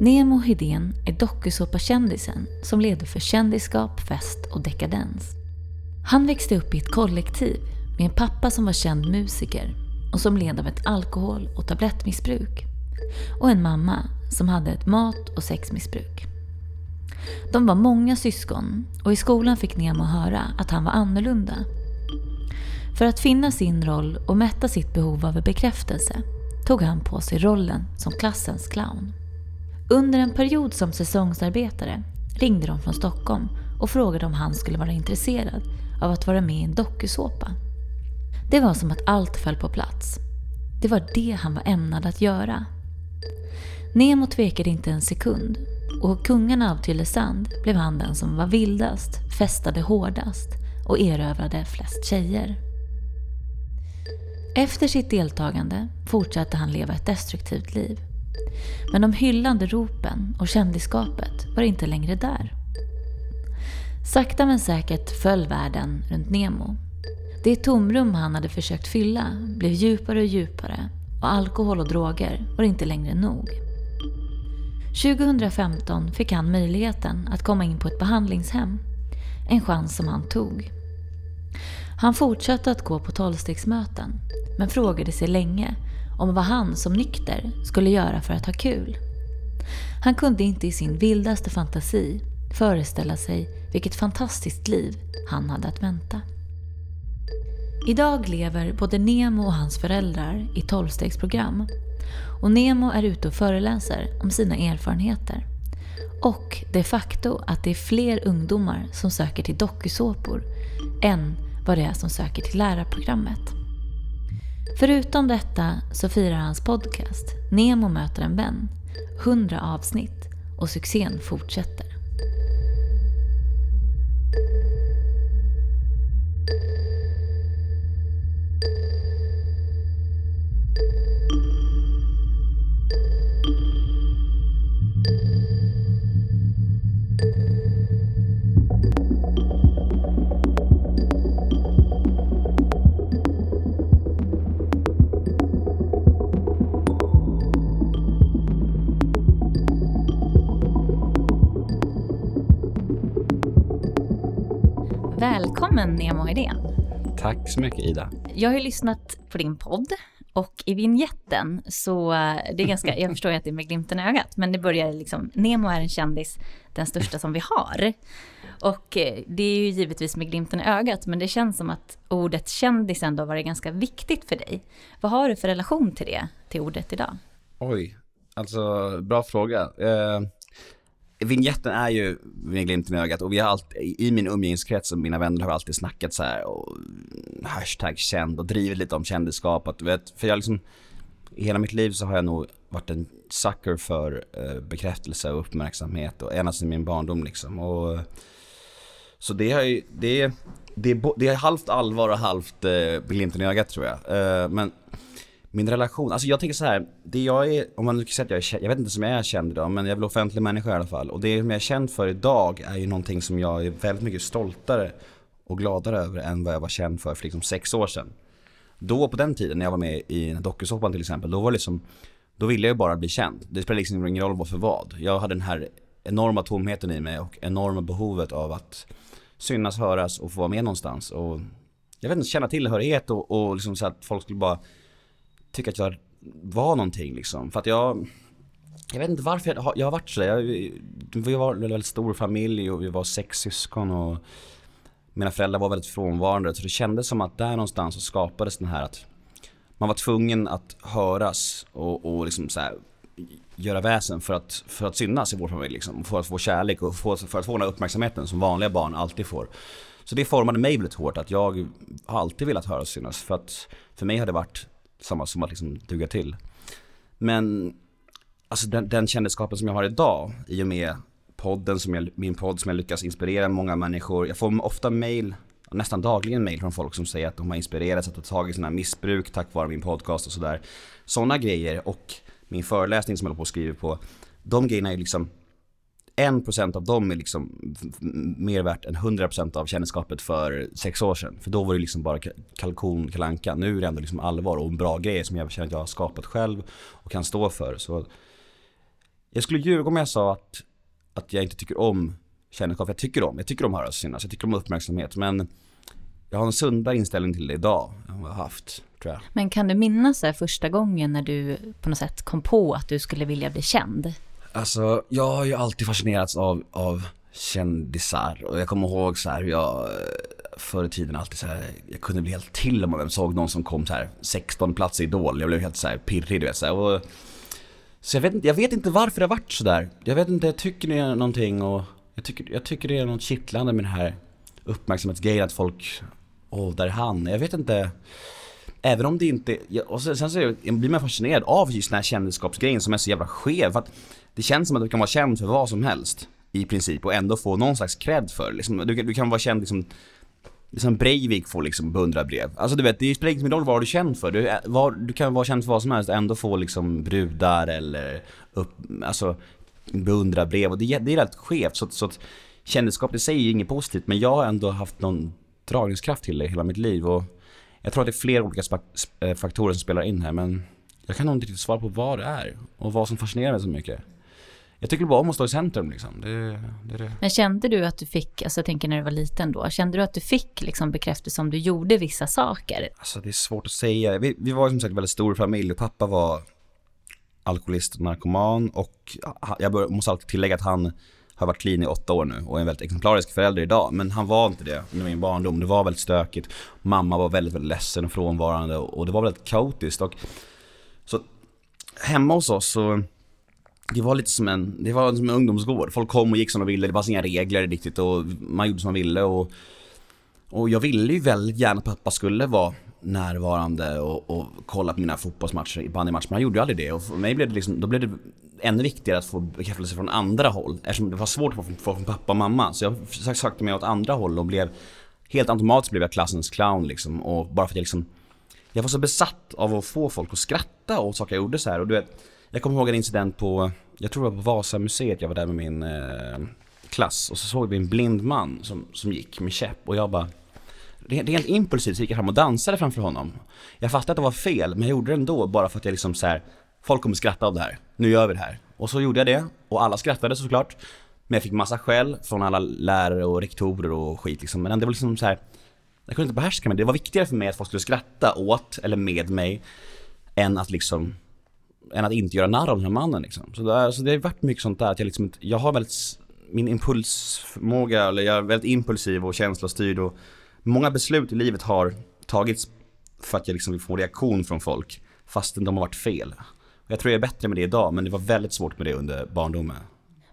Nemo Hedén är dokusåpakändisen som leder för kändisskap, fest och dekadens. Han växte upp i ett kollektiv med en pappa som var känd musiker och som led av ett alkohol och tablettmissbruk. Och en mamma som hade ett mat och sexmissbruk. De var många syskon och i skolan fick Nemo höra att han var annorlunda. För att finna sin roll och mätta sitt behov av bekräftelse tog han på sig rollen som klassens clown. Under en period som säsongsarbetare ringde de från Stockholm och frågade om han skulle vara intresserad av att vara med i en dokusåpa. Det var som att allt föll på plats. Det var det han var ämnad att göra. Nemo tvekade inte en sekund och kungarna av Tylösand blev han den som var vildast, festade hårdast och erövrade flest tjejer. Efter sitt deltagande fortsatte han leva ett destruktivt liv. Men de hyllande ropen och kändisskapet var inte längre där. Sakta men säkert föll världen runt Nemo. Det tomrum han hade försökt fylla blev djupare och djupare och alkohol och droger var inte längre nog. 2015 fick han möjligheten att komma in på ett behandlingshem. En chans som han tog. Han fortsatte att gå på tolvstegsmöten men frågade sig länge om vad han som nykter skulle göra för att ha kul. Han kunde inte i sin vildaste fantasi föreställa sig vilket fantastiskt liv han hade att vänta. Idag lever både Nemo och hans föräldrar i tolvstegsprogram och Nemo är ute och föreläser om sina erfarenheter. Och det faktum att det är fler ungdomar som söker till dokusåpor än vad det är som söker till lärarprogrammet. Förutom detta så firar hans podcast Nemo möter en vän 100 avsnitt och succén fortsätter. Nemo Hedén. Tack så mycket Ida. Jag har ju lyssnat på din podd och i vignetten så, eh, det är ganska, jag förstår ju att det är med glimten i ögat, men det börjar liksom, Nemo är en kändis, den största som vi har. Och eh, det är ju givetvis med glimten i ögat, men det känns som att ordet kändis ändå har varit ganska viktigt för dig. Vad har du för relation till det, till ordet idag? Oj, alltså bra fråga. Eh, Vignetten är ju med glimten i ögat och vi har alltid, i min umgängeskrets och mina vänner har vi alltid snackat så här och mm, hashtag känd och drivit lite om kändisskap. Att, vet, för jag liksom, i hela mitt liv så har jag nog varit en sucker för eh, bekräftelse och uppmärksamhet och ända sedan min barndom liksom. Och, så det har ju, det, det, det är halvt allvar och halvt eh, glimten i ögat tror jag. Eh, men min relation, alltså jag tänker så här, det jag är, om man nu kan säga att jag är känd, jag vet inte som jag är känd idag, men jag är väl offentlig människa i alla fall. Och det som jag är känd för idag är ju någonting som jag är väldigt mycket stoltare och gladare över än vad jag var känd för för liksom sex år sedan. Då på den tiden när jag var med i dokusåpan till exempel, då var det liksom, då ville jag ju bara bli känd. Det spelade liksom ingen roll vad för vad. Jag hade den här enorma tomheten i mig och enorma behovet av att synas, höras och få vara med någonstans. Och jag vet inte, känna tillhörighet och, och liksom så att folk skulle bara tycka att jag var någonting liksom. För att jag, jag vet inte varför jag, jag har varit sådär. Jag, vi var en väldigt stor familj och vi var sex syskon och mina föräldrar var väldigt frånvarande. Så det kändes som att där någonstans så skapades den här att man var tvungen att höras och, och liksom så här, göra väsen för att, för att synas i vår familj. Liksom. För att få kärlek och för, för att få den här uppmärksamheten som vanliga barn alltid får. Så det formade mig väldigt hårt att jag har alltid velat höras och synas. För att för mig har det varit samma som att liksom duga till. Men alltså den, den kändisskapen som jag har idag i och med podden som jag, min podd som jag lyckas inspirera många människor. Jag får ofta mail, nästan dagligen mail från folk som säger att de har inspirerats att ta tag i sina missbruk tack vare min podcast och sådär. Sådana grejer och min föreläsning som jag håller på att skriva på. De grejerna är liksom en procent av dem är liksom mer värt än 100% av kändisskapet för sex år sedan. För då var det liksom bara kalkon, kalanka. Nu är det ändå liksom allvar och en bra grej som jag känner att jag har skapat själv och kan stå för. Så jag skulle ljuga om jag sa att, att jag inte tycker om kändisskap. Jag tycker om, jag tycker om att höras synas, jag tycker om uppmärksamhet. Men jag har en sundare inställning till det idag än vad jag har haft, tror jag. Men kan du minnas här första gången när du på något sätt kom på att du skulle vilja bli känd? Alltså, jag har ju alltid fascinerats av, av kändisar och jag kommer ihåg så här hur jag eh, förr i tiden alltid så här, jag kunde bli helt till om man såg någon som kom så här 16 plats i Idol. Jag blev helt så här pirrig du vet så här. Och, så jag vet, inte, jag vet inte varför det har varit sådär. Jag vet inte, jag tycker det är någonting och jag tycker, jag tycker det är något kittlande med den här uppmärksamhetsgrejen att folk, åh, där är han. Jag vet inte. Även om det inte, och sen, sen så blir man fascinerad av just den här kändisskapsgrejen som är så jävla skev. För att det känns som att du kan vara känd för vad som helst i princip och ändå få någon slags cred för liksom, du, du kan vara känd liksom Liksom Breivik får liksom beundrarbrev. Alltså du vet, det spelar ingen roll vad du är känd för. Du, eh, var, du kan vara känd för vad som helst och ändå få liksom brudar eller upp, alltså beundrarbrev och det, det är rätt skevt. Så, så att kändisskap i sig är inget positivt men jag har ändå haft någon dragningskraft till det hela mitt liv och jag tror att det är flera olika faktorer som spelar in här men jag kan nog inte riktigt svara på vad det är och vad som fascinerar mig så mycket jag tycker bara om att stå i centrum liksom. Det, det, det. Men kände du att du fick, alltså jag tänker när du var liten då, kände du att du fick liksom bekräftelse om du gjorde vissa saker? Alltså det är svårt att säga. Vi, vi var som sagt en väldigt stor familj och pappa var alkoholist och narkoman och jag måste alltid tillägga att han har varit clean i åtta år nu och är en väldigt exemplarisk förälder idag. Men han var inte det under min barndom. Det var väldigt stökigt. Mamma var väldigt, väldigt ledsen och frånvarande och det var väldigt kaotiskt. Och så hemma hos oss så det var lite som en, det var som en ungdomsgård. Folk kom och gick som de ville, det fanns inga regler riktigt och man gjorde som man ville och och jag ville ju väldigt gärna att pappa skulle vara närvarande och, och kolla på mina fotbollsmatcher, bandymatcher, men han gjorde ju aldrig det och för mig blev det liksom, då blev det ännu viktigare att få bekräftelse från andra håll eftersom det var svårt att få från pappa och mamma. Så jag sökte mig åt andra håll och blev, helt automatiskt blev jag klassens clown liksom och bara för att jag liksom, jag var så besatt av att få folk att skratta åt saker jag gjorde så här och du vet jag kommer ihåg en incident på, jag tror det var på Vasamuseet, jag var där med min eh, klass och så såg vi en blind man som, som gick med käpp och jag bara Rent impulsivt så gick jag fram och dansade framför honom. Jag fattade att det var fel, men jag gjorde det ändå bara för att jag liksom så här, folk kommer skratta av det här. Nu gör vi det här. Och så gjorde jag det, och alla skrattade såklart. Men jag fick massa skäll från alla lärare och rektorer och skit liksom. Men det var liksom så här, jag kunde inte behärska mig. Det var viktigare för mig att folk skulle skratta åt, eller med mig, än att liksom än att inte göra narr av den här mannen liksom. Så, där, så det har varit mycket sånt där att jag liksom jag har väldigt, min impulsförmåga, eller jag är väldigt impulsiv och känslostyrd och många beslut i livet har tagits för att jag liksom vill få reaktion från folk fastän de har varit fel. Jag tror jag är bättre med det idag men det var väldigt svårt med det under barndomen.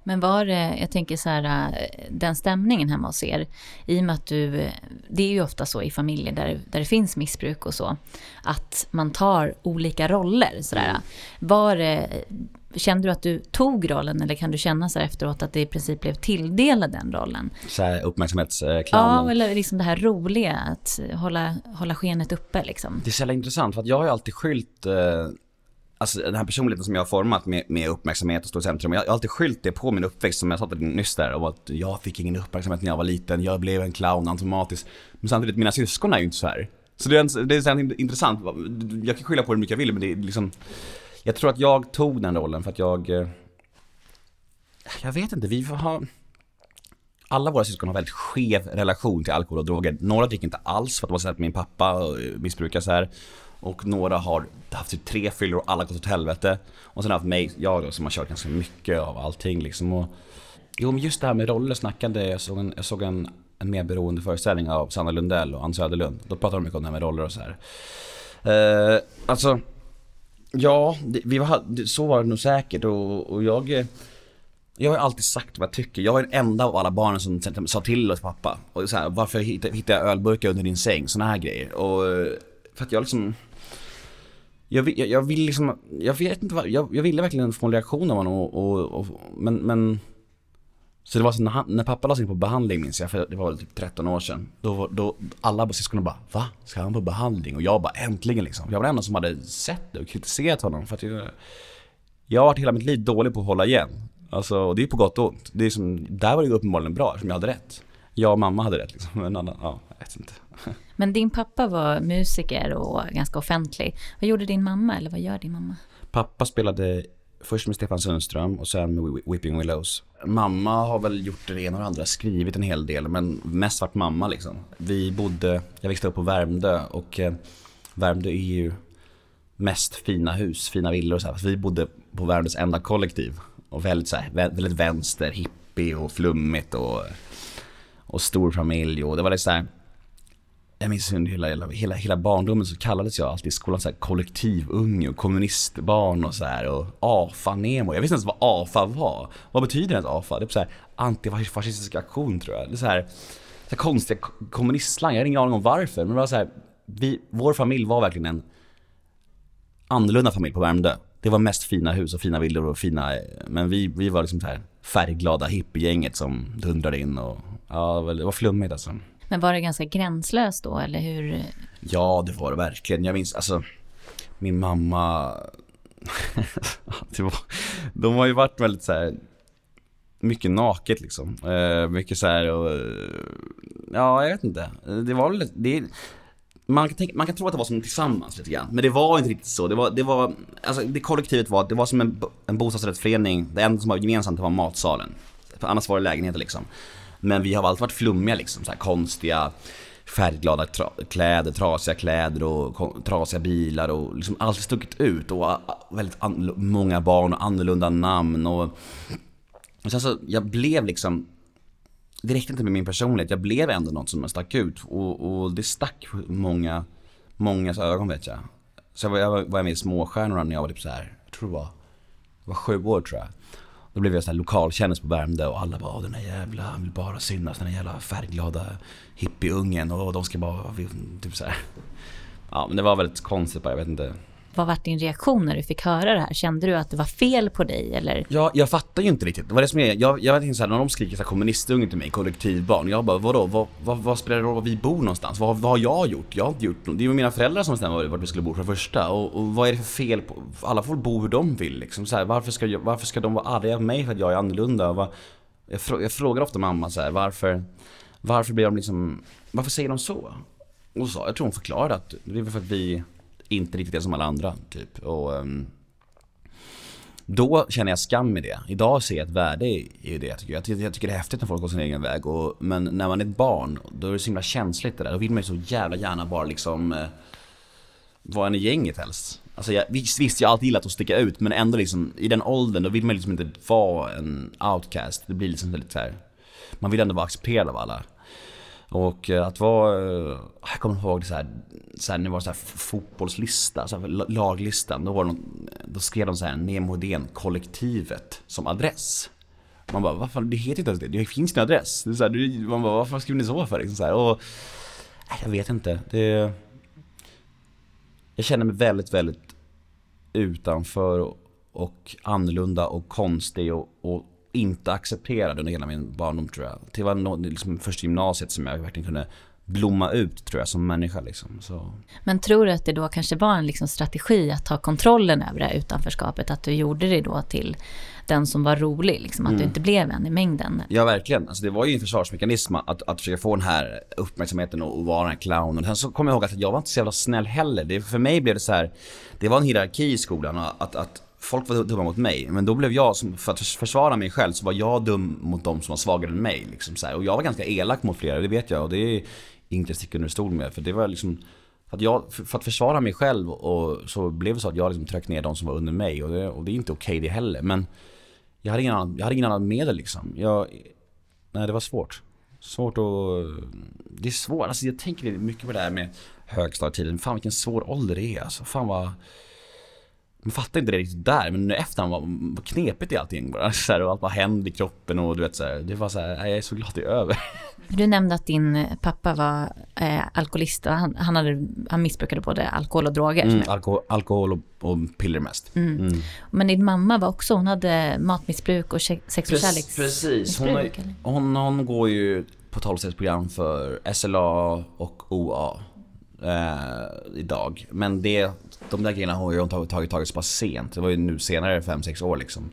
Men var det, jag tänker så här, äh, den stämningen hemma hos er, i och med att du, det är ju ofta så i familjer där, där det finns missbruk och så, att man tar olika roller sådär. Mm. Var det, kände du att du tog rollen eller kan du känna så efteråt att det i princip blev tilldelad den rollen? Så här uppmärksamhetsclownen? Ja, eller liksom det här roliga, att hålla, hålla skenet uppe liksom. Det är så jävla intressant för att jag har ju alltid skylt eh Alltså den här personligheten som jag har format med, med uppmärksamhet och stå i centrum. Jag har alltid skylt det på min uppväxt som jag sa nyss där. Och att jag fick ingen uppmärksamhet när jag var liten. Jag blev en clown automatiskt. Men samtidigt, mina syskon är ju inte så här. Så det är, det är så intressant. Jag kan skylla på hur mycket jag vill men det är liksom Jag tror att jag tog den rollen för att jag eh, Jag vet inte, vi har alla våra syskon har väldigt skev relation till alkohol och droger. Några dricker inte alls för att de har sett min pappa eh, missbruka så här. Och några har haft typ tre fyllor och alla gått åt helvete. Och sen har haft mig, jag då, som har kört ganska mycket av allting liksom. Och, jo men just det här med roller snackade, jag såg en, jag såg en, en mer beroende föreställning av Sanna Lundell och Ann Söderlund. Då pratade de mycket om det här med roller och så här. Eh, alltså, ja, det, vi var, så var det nog säkert och, och jag jag har alltid sagt vad jag tycker. Jag är den enda av alla barnen som sa till oss pappa. Och så här, varför hittar jag ölburkar under din säng? Såna här grejer. Och eh, för att jag liksom jag jag, jag vill liksom, jag vet inte vad, jag, jag ville verkligen få en reaktion av honom och, och, och men, men Så det var så när, han, när pappa lades in på behandling minns jag, för det var väl typ 13 år sedan Då, då alla syskonen bara Va? Ska han på behandling? Och jag bara äntligen liksom. Jag var den enda som hade sett det och kritiserat honom för att jag Jag har varit hela mitt liv dålig på att hålla igen. Alltså, och det är på gott och ont. Det är som, där var det uppenbarligen bra eftersom jag hade rätt. Jag och mamma hade rätt liksom, men annan, ja, jag vet inte. Men din pappa var musiker och ganska offentlig. Vad gjorde din mamma eller vad gör din mamma? Pappa spelade Först med Stefan Sundström och sen med Whipping Willows. Mamma har väl gjort det ena och det andra, skrivit en hel del, men mest varit mamma liksom. Vi bodde, jag växte upp på Värmdö och eh, Värmdö är ju mest fina hus, fina villor och så här. Vi bodde på Värmdös enda kollektiv. Och väldigt, så här, väldigt vänster, hippie och flummigt och, och stor familj och det var lite så här. Jag minns under hela, hela, hela, hela barndomen så kallades jag alltid i skolan så här kollektivunge och kommunistbarn och så här och AFA-nemo. Jag visste inte ens vad AFA var. Vad betyder ens AFA? Det är typ så här antifascistisk aktion tror jag. Det är så här, så här konstiga kommunistslang. Jag har ingen aning om varför. Men det var så här, vi, vår familj var verkligen en annorlunda familj på Värmdö. Det var mest fina hus och fina villor och fina, men vi, vi var liksom så här färgglada hippiegänget som dundrade in och ja, det var flummigt alltså. Men var det ganska gränslöst då, eller hur? Ja, det var det verkligen. Jag minns, alltså, min mamma, det var, de har ju varit väldigt så här mycket naket liksom. Eh, mycket så här och, ja, jag vet inte. Det var väl, det, man kan, tänka, man kan tro att det var som tillsammans lite grann, men det var inte riktigt så. Det var, det var, alltså det kollektivet var, det var som en, en bostadsrättsförening, det enda som var gemensamt var matsalen. För annars var det lägenheter liksom. Men vi har alltid varit flummiga liksom, så här konstiga färgglada tra kläder, trasiga kläder och trasiga bilar och liksom alltid stuckit ut och ah, väldigt många barn och annorlunda namn och, och sen så, jag blev liksom det räckte inte med min personlighet, jag blev ändå något som stack ut och, och det stack många, mångas ögon vet jag. Så jag var, jag var, var med i Småstjärnorna när jag var typ så här, jag tror det var, jag var sju år tror jag. Då blev jag så här lokalkändis på Värmdö och alla bara "Åh, den här jävla, han vill bara synas, den här jävla färgglada hippieungen och de ska bara, typ så här. Ja men det var väldigt konstigt bara, jag vet inte. Vad var din reaktion när du fick höra det här? Kände du att det var fel på dig eller? Ja, jag fattar ju inte riktigt. Det var det som är, jag, jag tänkte såhär, när de skriker såhär kommunistunge till mig, kollektivbarn. Jag bara, vadå? Vad, vad, vad spelar det roll var vi bor någonstans? Vad, vad har jag gjort? Jag har inte gjort något. Det är ju mina föräldrar som bestämmer vart vi skulle bo för det första. Och, och vad är det för fel på, alla får bo hur de vill liksom. Så här, varför, ska jag, varför ska de vara arga på mig för att jag är annorlunda? Vad, jag, frå, jag frågar ofta mamma så här, varför, varför blir de liksom, varför säger de så? Och så, jag tror hon förklarade att det är för att vi inte riktigt är som alla andra, typ. Och, um, då känner jag skam i det. Idag ser jag ett värde i det. Jag tycker, jag jag tycker det är häftigt när folk går sin egen väg. Och, men när man är ett barn, då är det så himla känsligt det där. Då vill man ju så jävla gärna bara liksom eh, vara en i gänget helst. Alltså jag, visst, visst, jag har alltid gillat att sticka ut, men ändå liksom i den åldern, då vill man liksom inte vara en outcast. Det blir liksom lite så här. Man vill ändå vara accepterad av alla. Och eh, att vara, eh, jag kommer ihåg det så här, så här, när det var så här fotbollslista, så här, laglistan, då, var någon, då skrev de så här Nemo Hedén kollektivet som adress. Man bara, varför, det heter inte ens det, det finns ingen adress. Det är så här, man bara, varför skriver ni så för? Liksom så här, och, jag vet inte, det... Jag känner mig väldigt, väldigt utanför och, och annorlunda och konstig och, och inte accepterad under hela min barndom tror jag. Det var no, liksom först gymnasiet som jag verkligen kunde blomma ut tror jag som människa liksom. Så. Men tror du att det då kanske var en liksom strategi att ta kontrollen över det här utanförskapet? Att du gjorde det då till den som var rolig, liksom, att du inte blev en i mängden? Ja verkligen, alltså det var ju en försvarsmekanism att, att försöka få den här uppmärksamheten och, och vara den här clownen. Sen så kommer jag ihåg att jag var inte så jävla snäll heller. Det, för mig blev det så här, det var en hierarki i skolan att, att folk var dumma mot mig. Men då blev jag, för att försvara mig själv, så var jag dum mot de som var svagare än mig. Liksom så här. Och jag var ganska elak mot flera, det vet jag. Och det är inte att sticka under stol med. För det var liksom, för att, jag, för att försvara mig själv och så blev det så att jag liksom tryckte ner de som var under mig. Och det, och det är inte okej det heller. Men jag hade ingen annan, jag hade ingen annan medel liksom. Jag, nej det var svårt. Svårt att, det är svårt, alltså jag tänker mycket på det här med högstadietiden. Fan vilken svår ålder det är alltså. Fan vad, man fattar inte det riktigt där men nu efterhand vad, vad knepigt det är allting bara. Så här, och allt vad händer i kroppen och du vet så här, Det var så här, jag är så glad det är över. Du nämnde att din pappa var eh, alkoholist och han, han, hade, han missbrukade både alkohol och droger. Mm, jag- alkohol, och, och piller mest. Mm. Men din mamma var också, hon hade matmissbruk och sex och kärleks... Precis, hon, eller? hon, hon går ju på 12-stegsprogram för SLA och OA eh, idag. Men det, de där grejerna har ju hon tagit, tag, tag, så pass sent. Det var ju nu senare, 5-6 år liksom.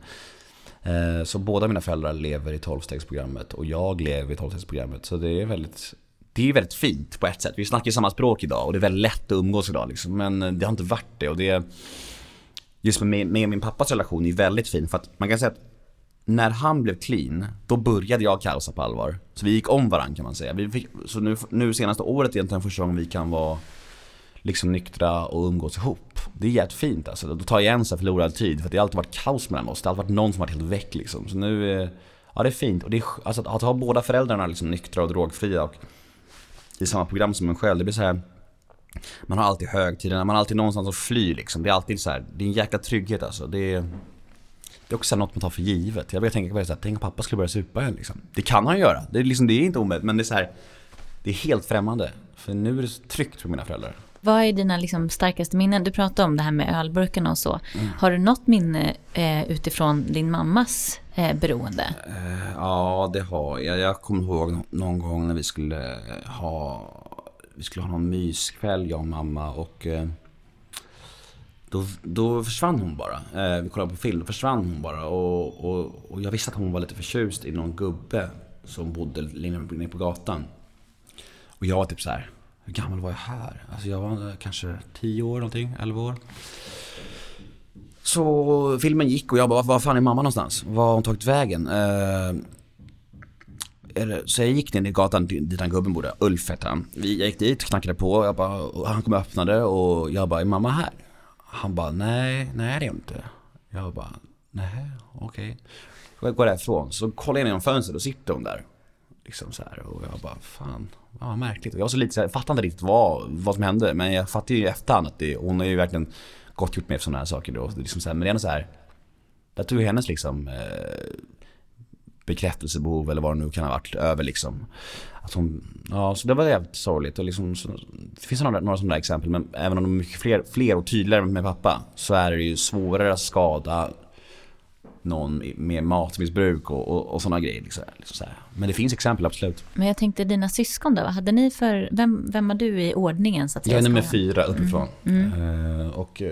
Eh, så båda mina föräldrar lever i 12-stegsprogrammet och jag lever i 12-stegsprogrammet. Så det är väldigt det är väldigt fint på ett sätt. Vi snackar ju samma språk idag och det är väldigt lätt att umgås idag liksom. Men det har inte varit det och det just med, med min pappas relation är väldigt fin för att man kan säga att när han blev clean, då började jag kaosa på allvar. Så vi gick om varandra kan man säga. Vi fick, så nu, nu senaste året är egentligen första gången vi kan vara liksom nyktra och umgås ihop. Det är jättefint fint alltså. Då tar jag igen så förlorad tid. För det har alltid varit kaos mellan oss. Det har alltid varit någon som varit helt väck liksom. Så nu, eh, ja det är fint. Och det är, alltså att, att ha båda föräldrarna liksom nyktra och drogfria och i samma program som en själv, det blir så här. Man har alltid högtiderna, man har alltid någonstans att fly liksom. Det är alltid så här, det är en jäkla trygghet alltså. Det är, det är också något man tar för givet. Jag börjar tänka på det så här, tänk om pappa skulle börja supa igen liksom. Det kan han göra, det är, liksom, det är inte omöjligt men det är så här, det är helt främmande. För nu är det så tryggt för mina föräldrar. Vad är dina liksom starkaste minnen? Du pratade om det här med ölburkarna och så. Mm. Har du något minne eh, utifrån din mammas eh, beroende? Eh, ja, det har jag. Jag kommer ihåg någon gång när vi skulle ha, vi skulle ha någon myskväll, jag och mamma. Och eh, då, då försvann hon bara. Eh, vi kollade på film, då försvann hon bara. Och, och, och jag visste att hon var lite förtjust i någon gubbe som bodde längre på gatan. Och jag var typ så här hur gammal var jag här? Alltså jag var kanske 10 år någonting, 11 år. Så filmen gick och jag bara, var fan är mamma någonstans? Var har hon tagit vägen? Eh, så jag gick ner i gatan dit den gubben bodde, Ulf hette han. Jag gick dit, knackade på, jag bara, och han kom och öppnade och jag bara, är mamma här? Han bara, nej, nej det är inte. Jag bara, nej, okej. Okay. Jag går därifrån, så kollar jag genom fönstret och sitter hon där. Liksom så här, och jag bara, fan, ja, märkligt. Och jag var så lite så här, fattade inte riktigt vad, vad som hände. Men jag fattade ju i efterhand att det, hon har ju verkligen gott gjort mig för sådana här saker då. Liksom så här, men det är ändå så här, där tog hennes liksom eh, bekräftelsebehov eller vad det nu kan ha varit över liksom. Att hon, ja, så det var jävligt sorgligt. Och liksom, så, det finns några, några sådana exempel men även om de är mycket fler, fler och tydligare med pappa så är det ju svårare att skada någon med matmissbruk och, och, och sådana grejer. Liksom, liksom så Men det finns exempel, absolut. Men jag tänkte dina syskon då, hade ni för, vem, vem var du i ordningen? Så att jag är nummer fyra uppifrån. Mm. Mm. Uh, och uh,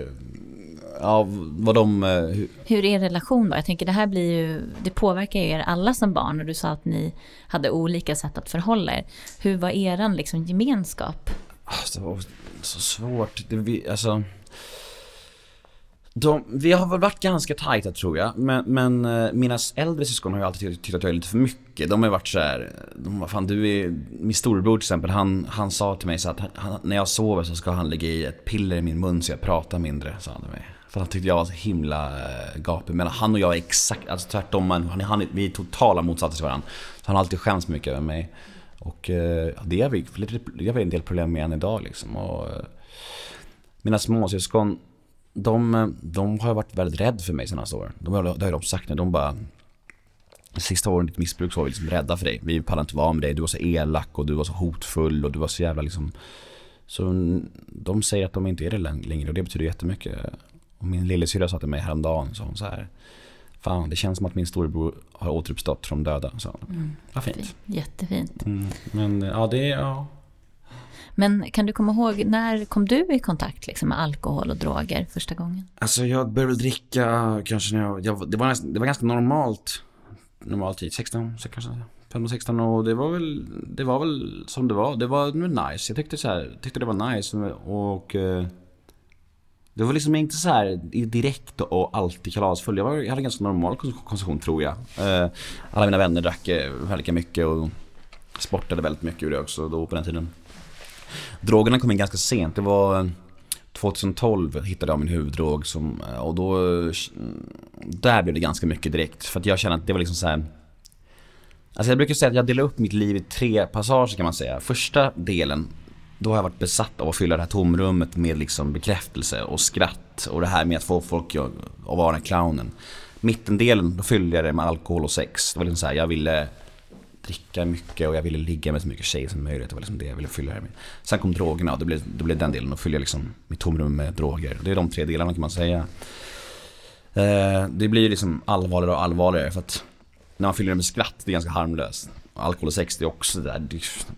ja, vad de... Uh, hur... hur är relation då? Jag tänker det här blir ju, det påverkar ju er alla som barn och du sa att ni hade olika sätt att förhålla er. Hur var eran liksom gemenskap? Alltså, det var så svårt. Det, alltså... De, vi har väl varit ganska tajta tror jag, men, men uh, mina äldre syskon har ju alltid tyckt att jag är lite för mycket. De har ju varit så här, de fan du är, min storebror till exempel, han, han sa till mig så att han, när jag sover så ska han lägga i ett piller i min mun så jag pratar mindre, sa han till mig. För han tyckte jag var så himla eh, gapig. Men han och jag är exakt, alltså tvärtom, han, han, vi är totala motsatser till varandra. Så han har alltid skämts mycket över mig. Och uh, det har vi, det har vi en del problem med än idag liksom. Och, eh, mina småsyskon de, de har varit väldigt rädda för mig senaste åren. De, det har de sagt nu. De bara Sista åren i ditt missbruk så var vi liksom rädda för dig. Vi pallade inte vara med dig. Du var så elak och du var så hotfull och du var så jävla liksom Så de säger att de inte är det längre och det betyder jättemycket. Och min lillasyrra sa till mig häromdagen så hon så här Fan det känns som att min storebror har återuppstått från döda. Så, mm. Vad fint. Jättefint. Mm. Men ja det är, ja men kan du komma ihåg, när kom du i kontakt liksom, med alkohol och droger första gången? Alltså jag började dricka kanske när jag, jag det, var nästan, det var ganska normalt, normal tid, 16, så kanske 15, 16 och det var väl, det var väl som det var. Det var nice. Jag tyckte så här, tyckte det var nice och eh, det var liksom inte så här direkt och alltid kalasfull. Jag, var, jag hade ganska normal konsumtion tror jag. Eh, alla mina vänner drack eh, väldigt mycket och sportade väldigt mycket ur det också då på den tiden. Drogerna kom in ganska sent. Det var eh, 2012 hittade jag min huvuddrog som, eh, och då, där blev det ganska mycket direkt. För att jag kände att det var liksom så här, Alltså jag brukar säga att jag delar upp mitt liv i tre passager kan man säga. Första delen, då har jag varit besatt av att fylla det här tomrummet med liksom bekräftelse och skratt och det här med att få folk att vara clownen. Mittendelen, då fyllde jag det med alkohol och sex. Det var liksom så här, jag ville dricka mycket och jag ville ligga med så mycket tjejer som möjligt. Det var liksom det jag ville fylla det med. Sen kom drogerna och då blev, då blev den delen. Då fyllde jag liksom mitt tomrum med droger. Det är de tre delarna kan man säga. Eh, det blir liksom allvarligare och allvarligare för att när man fyller det med skratt, det är ganska harmlöst. Alkohol och sex, det är också där.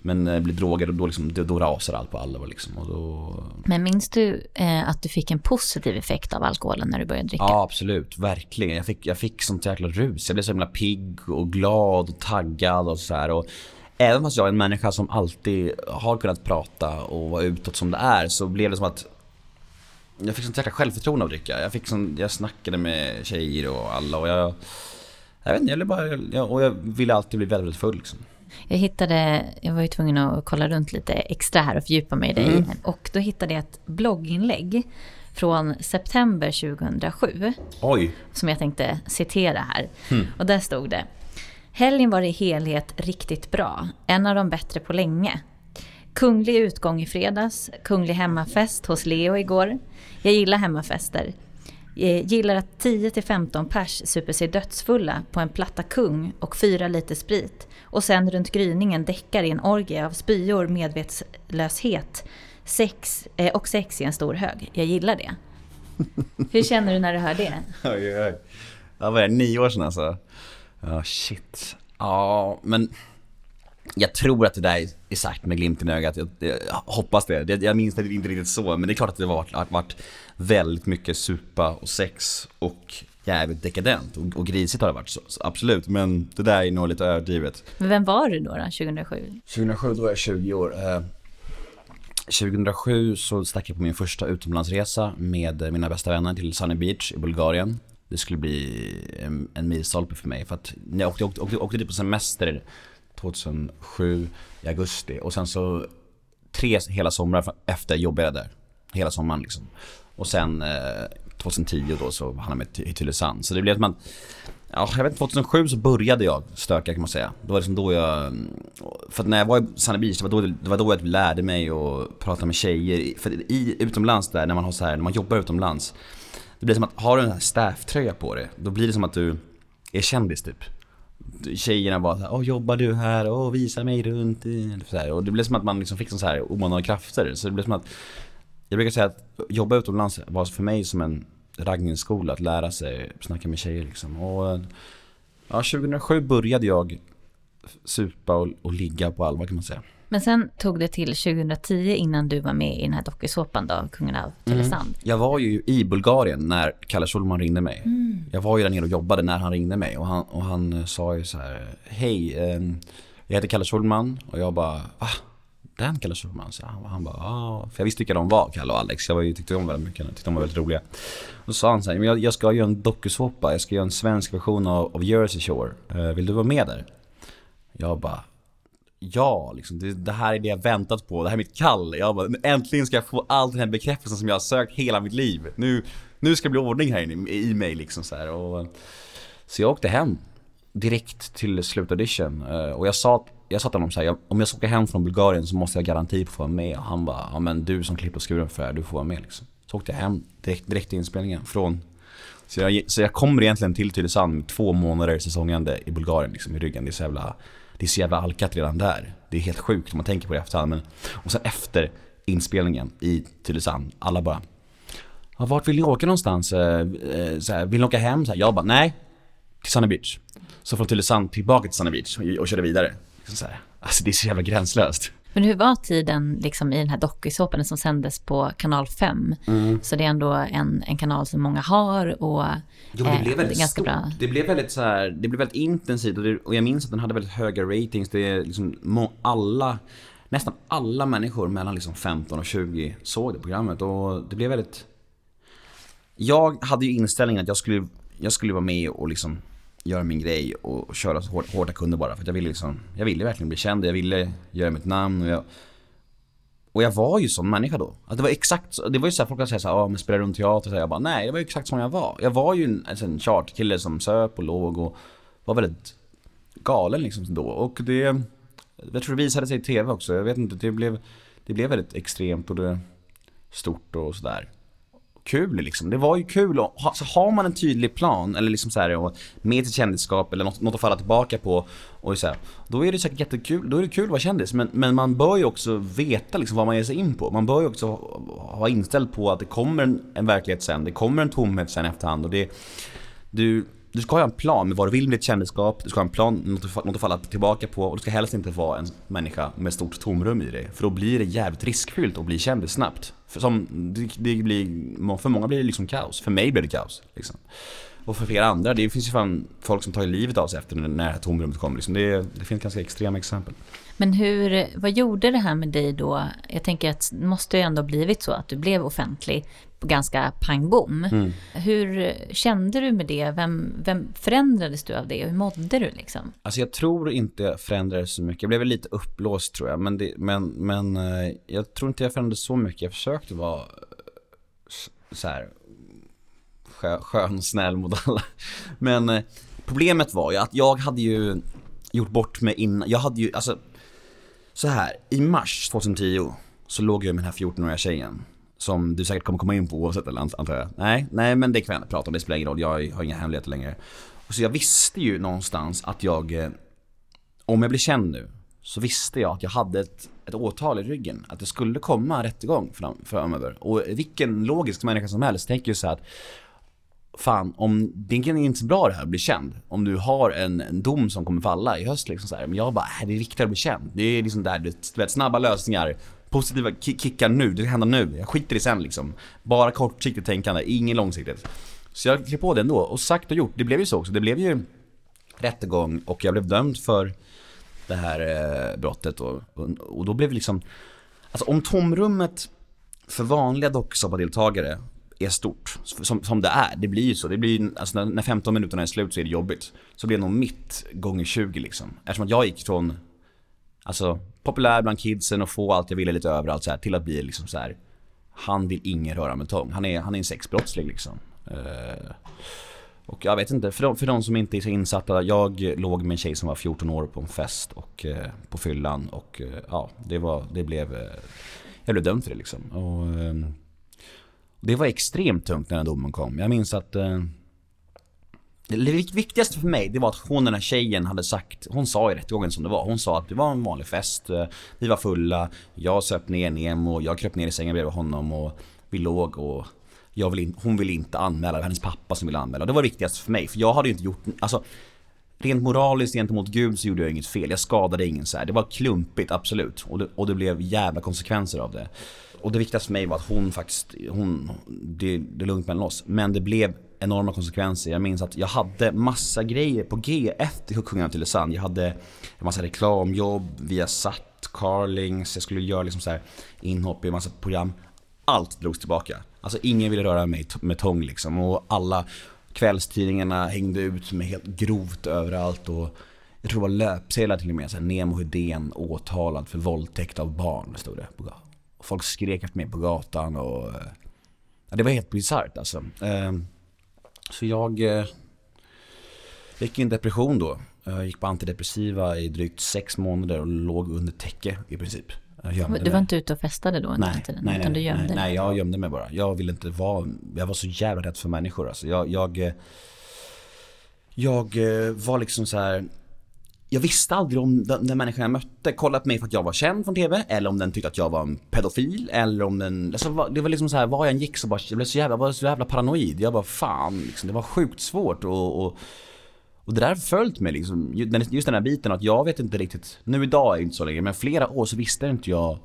Men det blir droger, då, liksom, då rasar allt på allvar. Liksom, och då... Men minns du eh, att du fick en positiv effekt av alkoholen när du började dricka? Ja, absolut. Verkligen. Jag fick, jag fick sånt jäkla rus. Jag blev så himla pigg och glad och taggad och så här. Och även fast jag är en människa som alltid har kunnat prata och vara utåt som det är så blev det som att jag fick sånt jäkla självförtroende av att dricka. Jag fick sån, jag snackade med tjejer och alla och jag, jag vet inte, jag bara, jag, och jag ville alltid bli väldigt, väldigt full liksom. Jag hittade, jag var ju tvungen att kolla runt lite extra här och fördjupa mig i dig. Mm. Och då hittade jag ett blogginlägg från september 2007. Oj! Som jag tänkte citera här. Hmm. Och där stod det. Helgen var i helhet riktigt bra. En av de bättre på länge. Kunglig utgång i fredags. Kunglig hemmafest hos Leo igår. Jag gillar hemmafester. Eh, gillar att 10-15 pers super sig dödsfulla på en platta kung och fyra liter sprit. Och sen runt gryningen däckar i en orgie av spyor, medvetslöshet sex, eh, och sex i en stor hög. Jag gillar det. Hur känner du när du hör det? Oj, oj. Ja, vad är det? Nio år sedan alltså? Ja, shit. Ja, men jag tror att det där är sagt med glimten i ögat. Jag, jag hoppas det. Jag, jag minns det inte riktigt så, men det är klart att det har varit, varit väldigt mycket supa och sex och jävligt dekadent och, och grisigt har det varit, så, så absolut. Men det där är nog lite överdrivet. Men vem var du då, då 2007? 2007 då var jag 20 år. Eh, 2007 så stack jag på min första utomlandsresa med eh, mina bästa vänner till Sunny Beach i Bulgarien. Det skulle bli en, en milstolpe för mig för att jag åkte, åkte, åkte, åkte dit på semester 2007 i augusti och sen så tre hela somrar efter jobbade jag där. Hela sommaren liksom. Och sen eh, 2010 då så hamnade jag i Tylösand. Så det blev att man Ja, jag vet inte, 2007 så började jag stöka kan man säga. Det var liksom då jag... För att när jag var i Sunny Beach, det var, då, det var då jag lärde mig att prata med tjejer. För i, utomlands där, när man har så här, när man jobbar utomlands. Det blir som att, har du en här staff-tröja på dig, då blir det som att du är kändis typ. Tjejerna bara såhär, åh jobbar du här? Åh visa mig runt. Så här. Och det blev som att man liksom fick så här omanade krafter. Så det blev som att, jag brukar säga att jobba utomlands var för mig som en raggningsskola, att lära sig snacka med tjejer liksom. Och, ja, 2007 började jag supa och, och ligga på allvar kan man säga. Men sen tog det till 2010 innan du var med i den här dokusåpan då, Kungen av Tylösand. Mm. Jag var ju i Bulgarien när Kalle Schulman ringde mig. Mm. Jag var ju där nere och jobbade när han ringde mig och han, och han sa ju så här, hej, eh, jag heter Kalle Schulman och jag bara, va? Den Kalle Schulman? Så han, han bara, ah. För jag visste vilka de var, Kalle och Alex. Jag var ju, tyckte om väldigt mycket, jag tyckte de var väldigt roliga. Och då sa han så här, men jag, jag ska göra en dokusåpa, jag ska göra en svensk version av, av Jersey Shore. Uh, vill du vara med där? Jag bara, ja, liksom, det, det, här är det jag väntat på, det här är mitt kall. Jag bara, äntligen ska jag få all den här bekräftelsen som jag har sökt hela mitt liv. Nu, nu ska det bli ordning här inne i, mig liksom så här. Och, så jag åkte hem direkt till slutaudition eh, och jag sa jag sa till honom såhär, om jag ska åka hem från Bulgarien så måste jag garanti på att få vara med. Och han bara, ja men du som klipper och skuren för det här, du får vara med liksom. Så åkte jag hem direkt, direkt till inspelningen från så jag, så jag kommer egentligen till Tylösand med två månader säsongande i Bulgarien liksom i ryggen. Det är så jävla, det är så jävla alkat redan där. Det är helt sjukt om man tänker på det i efterhand. Men, och sen efter inspelningen i Tylösand, alla bara ja, Vart vill ni åka någonstans? Eh, eh, så här, vill ni åka hem? Så här, jag bara, nej. Till Sunny Beach. Så från Tylösand tillbaka till Sunny Beach och, och körde vidare. Så här, alltså det är så jävla gränslöst. Men hur var tiden liksom i den här dokusåpan som sändes på kanal 5? Mm. Så det är ändå en, en kanal som många har och jo, det blev väldigt ganska stort. bra. Det blev väldigt så här, det blev väldigt intensivt och, det, och jag minns att den hade väldigt höga ratings. Det är liksom alla, nästan alla människor mellan liksom 15 och 20 såg det programmet och det blev väldigt... Jag hade ju inställningen att jag skulle, jag skulle vara med och liksom göra min grej och köra så hårt hårda kunder bara. För att jag ville liksom, jag ville verkligen bli känd, jag ville göra mitt namn och jag, och jag var ju sån människa då. Att det var exakt, det var ju såhär, folk kan säga såhär, ja men spelar du teater? Så jag bara, nej det var ju exakt som jag var. Jag var ju en, alltså en chartkille som söp och låg och var väldigt galen liksom då. Och det, jag tror det visade sig i TV också. Jag vet inte, det blev, det blev väldigt extremt och det stort och sådär kul liksom. Det var ju kul och ha, så har man en tydlig plan eller liksom så här och med sitt kändisskap eller något, något att falla tillbaka på och så här, då är det säkert jättekul, då är det kul att vara kändis men, men man bör ju också veta liksom vad man ger sig in på. Man bör ju också ha inställd på att det kommer en, en verklighet sen, det kommer en tomhet sen efterhand och det du, du ska ha en plan med vad du vill med ditt kändisskap, du ska ha en plan, något, något att falla tillbaka på och du ska helst inte vara en människa med stort tomrum i dig. För då blir det jävligt riskfyllt att bli kändis snabbt. För, som, det, det blir, för många blir det liksom kaos, för mig blir det kaos. Liksom. Och för flera andra, det finns ju fan folk som tar livet av sig efter när det här tomrummet kom liksom. det, det finns ganska extrema exempel. Men hur, vad gjorde det här med dig då? Jag tänker att det måste ju ändå blivit så att du blev offentlig på ganska pang bom. Mm. Hur kände du med det? Vem, vem förändrades du av det och hur mådde du liksom? Alltså jag tror inte jag förändrades så mycket. Jag blev väl lite uppblåst tror jag. Men, det, men, men eh, jag tror inte jag förändrades så mycket. Jag försökte vara eh, så här skön och snäll mot alla. Men eh, problemet var ju att jag hade ju gjort bort mig innan. Jag hade ju, alltså så här, i mars 2010 så låg jag med den här 14-åriga tjejen. Som du säkert kommer komma in på oavsett eller antar jag. Nej, nej men det kan vi inte prata om, det spelar ingen roll, jag har inga hemligheter längre. Och så jag visste ju någonstans att jag, eh, om jag blir känd nu, så visste jag att jag hade ett, ett åtal i ryggen. Att det skulle komma en rättegång fram, framöver. Och vilken logisk människa som helst tänker ju så att fan, om, det är inte så bra det här att bli känd. Om du har en, en dom som kommer falla i höst liksom så här. Men jag bara, äh, det är viktigare att bli känd. Det är liksom där, du vet, snabba lösningar, positiva kickar nu, det ska hända nu. Jag skiter i sen liksom. Bara kortsiktigt tänkande, ingen långsiktigt. Så jag klev på det ändå, och sagt och gjort. Det blev ju så också. Det blev ju rättegång och jag blev dömd för det här eh, brottet och, och, och då blev det liksom, alltså om tomrummet för vanliga dokusåpadeltagare är stort. Som, som det är, det blir ju så. Det blir, alltså när, när 15 minuterna är slut så är det jobbigt. Så blir det nog mitt gånger 20 liksom. Eftersom att jag gick från, alltså populär bland kidsen och få allt jag ville lite överallt så här, till att bli liksom så här. Han vill ingen röra med tång. Han är, han är en sexbrottsling liksom. Uh, och jag vet inte, för de, för de som inte är så insatta. Jag låg med en tjej som var 14 år på en fest och uh, på fyllan och uh, ja, det var, det blev, jag blev dömd för det liksom. Och, ehm, det var extremt tungt när den domen kom. Jag minns att eh, det viktigaste för mig, det var att hon den här tjejen hade sagt, hon sa i rättegången som det var. Hon sa att det var en vanlig fest, eh, vi var fulla, jag söp ner Nemo, jag kröp ner i sängen bredvid honom och vi låg och jag vill in, hon ville inte anmäla, det var hennes pappa som ville anmäla. Det var det viktigaste för mig, för jag hade ju inte gjort, alltså Rent moraliskt gentemot Gud så gjorde jag inget fel, jag skadade ingen så här. Det var klumpigt, absolut. Och det, och det blev jävla konsekvenser av det. Och det viktigaste för mig var att hon faktiskt, hon, det, det är lugnt mellan oss. Men det blev enorma konsekvenser. Jag minns att jag hade massa grejer på G efter Kungarna till Lausanne. Jag hade en massa reklamjobb, via satt, Carlings, jag skulle göra liksom så här inhopp i en massa program. Allt drogs tillbaka. Alltså ingen ville röra mig med tång liksom. Och alla kvällstidningarna hängde ut med helt grovt överallt. Och jag tror det var löpsedlar till och med. Så här, Nemo Hedén åtalad för våldtäkt av barn, stod det på folk skrek efter mig på gatan och eh, ja, det var helt bisarrt alltså. Ehm, så jag eh, gick i en depression då. Jag gick på antidepressiva i drygt sex månader och låg under täcke i princip. Du var mig. inte ute och festade då? Nej, tiden, nej, utan du gömde nej, nej, jag gömde mig bara. Jag ville inte vara, jag var så jävla rädd för människor alltså. Jag, jag, eh, jag var liksom så här jag visste aldrig om den, den människan jag mötte kollade på mig för att jag var känd från TV eller om den tyckte att jag var en pedofil eller om den, alltså, det var liksom så här, var jag än gick så bara, jag blev så jävla, jag var så jävla paranoid. Jag bara fan, liksom, det var sjukt svårt och, och, och det där har följt mig liksom, just den här biten att jag vet inte riktigt, nu idag är det inte så länge, men flera år så visste inte jag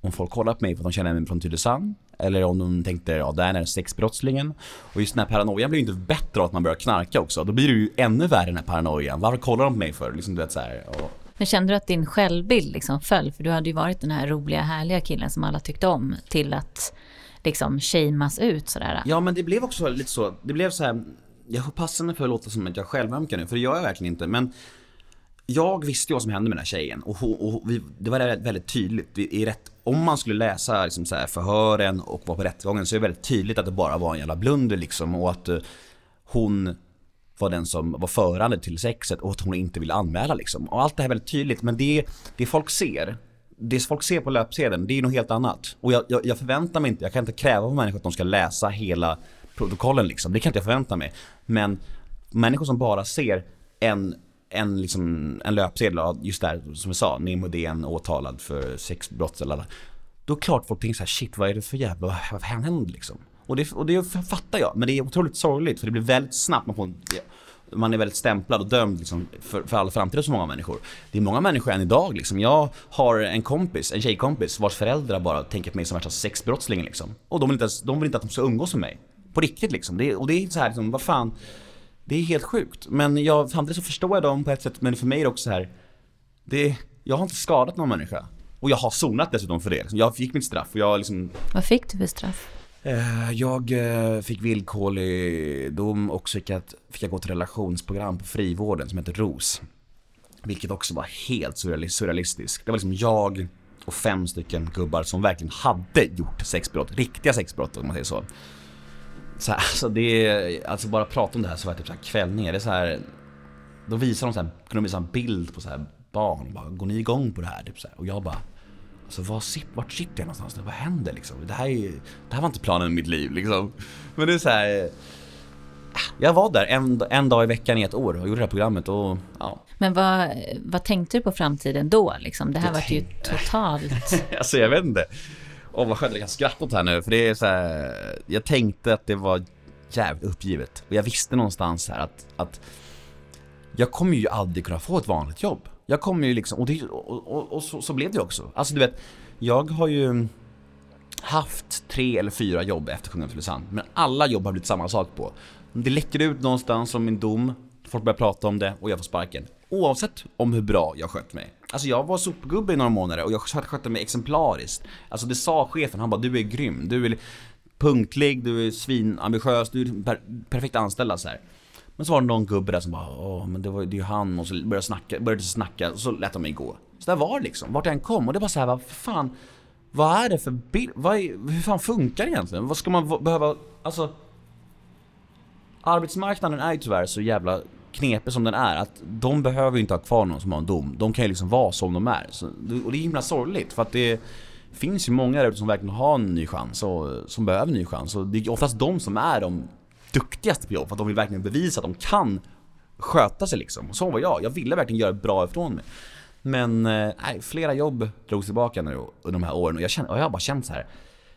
om folk kollar på mig för att de känner mig från Tylösand eller om de tänkte, ja där är sexbrottslingen. Och just den här paranoian blir ju inte bättre av att man börjar knarka också. Då blir det ju ännu värre den här paranoian. Varför kollar de på mig för? Liksom, du vet, så här, och... Men kände du att din självbild liksom föll? För du hade ju varit den här roliga, härliga killen som alla tyckte om till att liksom shameas ut sådär. Ja men det blev också lite så, det blev så här, jag passar mig för att låta som att jag självömkar nu, för det gör jag verkligen inte. Men jag visste ju vad som hände med den här tjejen och, hon, och vi, det var väldigt tydligt. I rätt, om man skulle läsa liksom så här förhören och vara på rättegången så är det väldigt tydligt att det bara var en jävla blunder liksom och att uh, hon var den som var förande till sexet och att hon inte ville anmäla liksom. Och allt det här är väldigt tydligt men det, det folk ser det folk ser på löpsedeln, det är något helt annat. Och jag, jag, jag förväntar mig inte, jag kan inte kräva på människor att de ska läsa hela protokollen liksom. Det kan inte jag förvänta mig. Men människor som bara ser en en, liksom, en löpsedel, just där som vi sa, Nemo DN åtalad för sexbrott eller Då är det klart folk tänker så här, shit vad är det för jävla, vad händer liksom? Och det, och det fattar jag, men det är otroligt sorgligt för det blir väldigt snabbt, man, får, man är väldigt stämplad och dömd liksom, för, för all framtid hos många människor. Det är många människor än idag liksom. Jag har en kompis, en tjejkompis vars föräldrar bara tänker på mig som värsta sexbrottslingen liksom. Och de vill, inte, ens, de vill inte att de ska umgås med mig. På riktigt liksom. Det, och det är så här liksom, vad fan Det är helt sjukt. Men jag, samtidigt så förstår jag dem på ett sätt, men för mig är det också så här. Det, jag har inte skadat någon människa. Och jag har sonat dessutom för det. Jag fick mitt straff och jag liksom Vad fick du för straff? Eh, Jag eh, fick villkorlig dom och så fick jag, fick jag gå till relationsprogram på frivården som heter ROS. Vilket också var helt surreali- surrealistiskt. Det var liksom jag och fem stycken gubbar som verkligen hade gjort sexbrott, riktiga sexbrott om man säger så. Så här, alltså det är, alltså bara prata om det här så var jag typ så här kvällningar. Det är så här, då visar de så här, kunde de visa en bild på så här barn, bara, går ni igång på det här? Typ så här. Och jag bara, Alltså var, vart sitter jag någonstans nu? Vad händer liksom? Det här, är, det här var inte planen med mitt liv liksom. Men det är så här. eh, Jag var där en, en dag i veckan i ett år och gjorde det här programmet och ja. Men vad, vad tänkte du på framtiden då? Liksom? Det här var ju totalt... Alltså jag vet inte. Åh vad skönt jag kan skratta åt det här nu för det är så här. Jag tänkte att det var jävligt uppgivet. Och jag visste någonstans här att, att jag kommer ju aldrig kunna få ett vanligt jobb. Jag kommer ju liksom, och, det, och, och, och så, så blev det också. Alltså du vet, jag har ju haft tre eller fyra jobb efter Kungen Tylösand, men alla jobb har blivit samma sak på. Det läcker ut någonstans om min dom, folk börjar prata om det och jag får sparken. Oavsett om hur bra jag skött mig. Alltså jag var sopgubbe i några månader och jag skötte mig exemplariskt. Alltså det sa chefen, han bara du är grym, du är punktlig, du är svinambitiös, du är per perfekt anställd alltså så här. Men så var det någon gubbe där som bara åh men det var det är ju han och så började snacka, började snacka och så lät de mig gå. Så där var det liksom, vart jag än kom och det var så här, vad fan Vad är det för bild, vad är, hur fan funkar det egentligen? Vad ska man behöva, alltså Arbetsmarknaden är ju tyvärr så jävla knepig som den är att de behöver ju inte ha kvar någon som har en dom. De kan ju liksom vara som de är. Så, och det är himla sorgligt för att det finns ju många där ute som verkligen har en ny chans och som behöver en ny chans. Och det är oftast de som är de duktigaste på jobb för att de vill verkligen bevisa att de kan sköta sig liksom. Och så var jag. Jag ville verkligen göra bra ifrån mig. Men eh, nej, flera jobb drogs tillbaka nu under de här åren och jag, kände, och jag har bara känt så här.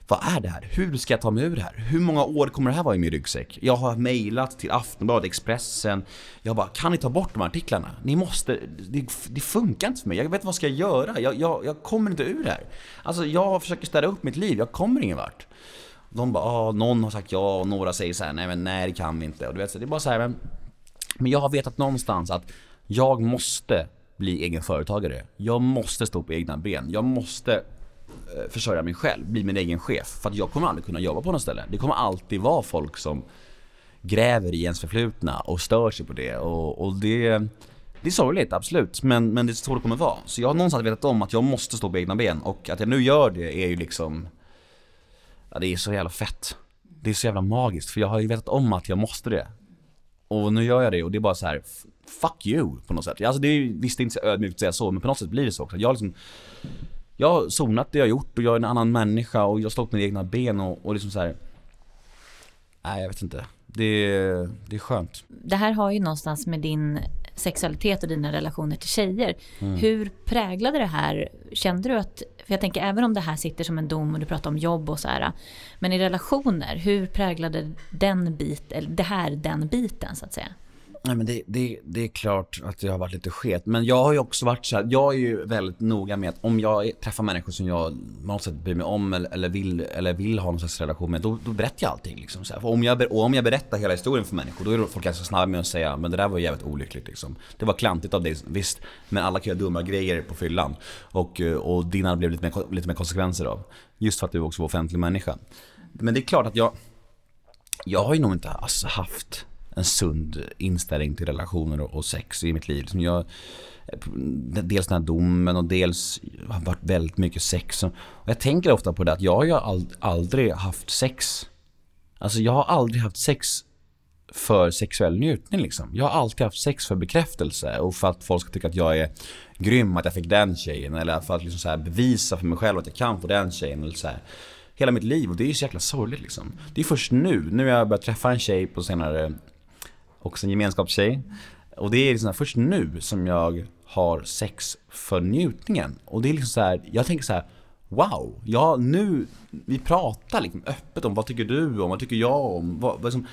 Vad är det här? Hur ska jag ta mig ur det här? Hur många år kommer det här vara i min ryggsäck? Jag har mejlat till Aftonbladet, Expressen Jag bara, kan ni ta bort de här artiklarna? Ni måste, det, det funkar inte för mig, jag vet vad ska jag göra? Jag, jag, jag kommer inte ur det här Alltså jag försöker städa upp mitt liv, jag kommer ingen vart De bara, ah, någon har sagt ja och några säger så här, nej men nej det kan vi inte och du vet, så det är bara så här, men, men jag har vetat någonstans att jag måste bli egen företagare Jag måste stå på egna ben, jag måste Eh, försörja mig själv, bli min egen chef. För att jag kommer aldrig kunna jobba på något ställe. Det kommer alltid vara folk som gräver i ens förflutna och stör sig på det. Och, och det, det är sorgligt, absolut. Men, men det är så det kommer vara. Så jag har någonstans vetat om att jag måste stå på egna ben. Och att jag nu gör det är ju liksom... Ja, det är så jävla fett. Det är så jävla magiskt. För jag har ju vetat om att jag måste det. Och nu gör jag det och det är bara så här. Fuck you på något sätt. Alltså det är ju visst inte så ödmjukt att säga så, men på något sätt blir det så också. Jag har liksom jag har sonat det jag har gjort och jag är en annan människa och jag står på mina egna ben och, och liksom så här. Nej jag vet inte. Det, det är skönt. Det här har ju någonstans med din sexualitet och dina relationer till tjejer. Mm. Hur präglade det här? Kände du att, för jag tänker även om det här sitter som en dom och du pratar om jobb och så här. Men i relationer, hur präglade den bit, eller det här den biten så att säga? Nej men det, det, det är klart att det har varit lite sket. Men jag har ju också varit så här, jag är ju väldigt noga med att om jag träffar människor som jag på något sätt bryr mig om eller, eller, vill, eller vill ha någon slags relation med, då, då berättar jag allting liksom. Så här. Om jag, och om jag berättar hela historien för människor, då är folk ganska snabba med att säga men det där var jävligt olyckligt liksom. Det var klantigt av dig, visst. Men alla kan göra dumma grejer på fyllan. Och, eh, och dina blev lite mer, lite mer konsekvenser av. Just för att du också var offentlig människa. Men det är klart att jag, jag har ju nog inte alltså haft en sund inställning till relationer och och sex i mitt liv. Som jag, dels den här domen och dels har varit väldigt mycket sex. Och jag tänker ofta på det att jag har ju aldrig haft sex. Alltså jag har aldrig haft sex för sexuell njutning liksom. Jag har alltid haft sex för bekräftelse och för att folk ska tycka att jag är grym, att jag fick den tjejen. Eller för att liksom så här bevisa för mig själv att jag kan få den tjejen. Eller så här. Hela mitt liv och det är ju så jäkla sorgligt liksom. Det är först nu, nu har jag börjat träffa en tjej på senare, också en gemenskapstjej. Och det är liksom först nu som jag har sex för njutningen. Och det är liksom så här, jag tänker så här. Wow, ja nu, vi pratar liksom öppet om vad tycker du om, vad tycker jag om, vad, vad som,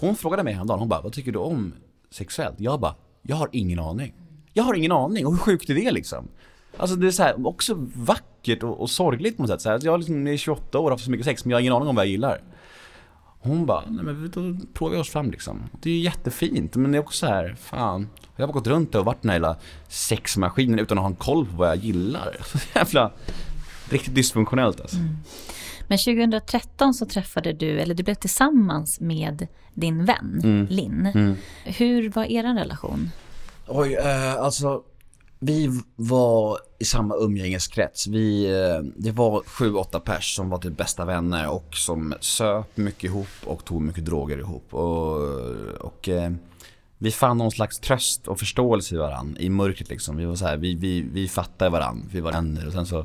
Hon frågade mig häromdagen, hon bara, vad tycker du om sexuellt? Jag bara, jag har ingen aning. Jag har ingen aning, och hur sjukt är det liksom? Alltså det är så här, också vackert och, och sorgligt på något sätt. Så här, jag liksom, är 28 år och har haft så mycket sex, men jag har ingen aning om vad jag gillar. Hon bara, nej men då provar vi oss fram liksom. Det är ju jättefint, men det är också så här, fan. Jag har gått runt och varit den här hela sexmaskinen utan att ha en koll på vad jag gillar. Så jävla, riktigt dysfunktionellt alltså. Mm. Men 2013 så träffade du, eller du blev tillsammans med din vän mm. Linn. Mm. Hur var er relation? Oj, eh, alltså vi var i samma umgängeskrets. Vi, eh, det var sju, åtta pers som var typ bästa vänner och som söp mycket ihop och tog mycket droger ihop. Och, och eh, vi fann någon slags tröst och förståelse i varandra i mörkret liksom. Vi var så här, vi, vi, vi fattade varandra, vi var vänner och sen så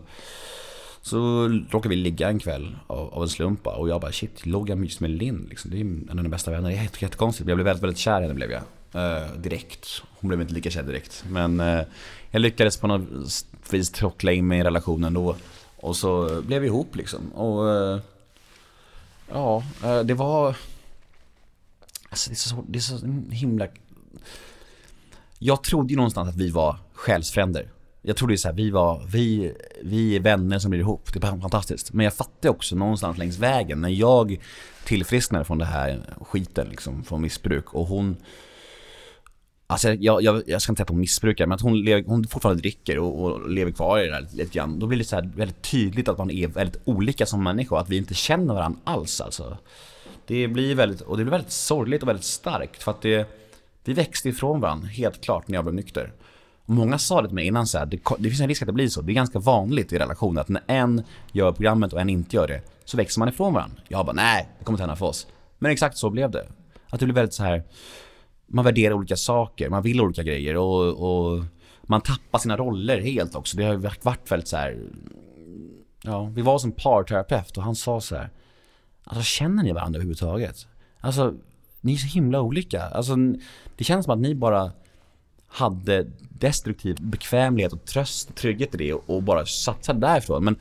så råkade vi ligga en kväll av, av en slump och jag bara shit, låg jag mys med Linn liksom. Det är en av mina bästa vänner. Det är jättekonstigt. Jag blev väldigt, väldigt kär i henne blev jag. Uh, direkt. Hon blev inte lika kär direkt. Men uh, jag lyckades på något vis trockla in mig i relationen då. Och så blev vi ihop liksom. Och uh, ja, det var... Alltså det är, så, det är så himla... Jag trodde ju någonstans att vi var själsfränder. Jag trodde ju såhär, vi var, vi, vi är vänner som blir ihop. Det är fantastiskt. Men jag fattade också någonstans längs vägen när jag tillfrisknade från det här skiten liksom, från missbruk och hon Alltså jag, jag, jag ska inte säga att hon missbrukar, men att hon, lever, hon fortfarande dricker och, och lever kvar i det där lite grann. Då blir det så väldigt tydligt att man är väldigt olika som människa att vi inte känner varandra alls alltså. Det blir väldigt, och det blir väldigt sorgligt och väldigt starkt för att det, vi växte ifrån varandra helt klart när jag blev nykter. Många sa det till mig innan så här, det, det, finns en risk att det blir så. Det är ganska vanligt i relationer att när en gör programmet och en inte gör det, så växer man ifrån varandra. Jag bara, nej, det kommer inte hända för oss. Men exakt så blev det. Att det blev väldigt så här man värderar olika saker, man vill olika grejer och, och man tappar sina roller helt också. Det har varit väldigt så här, ja, vi var som parterapeut och han sa så här, alltså känner ni varandra överhuvudtaget? Alltså, ni är så himla olika. Alltså, det känns som att ni bara hade destruktiv bekvämlighet och tröst och trygghet i det och bara satsade därifrån. Men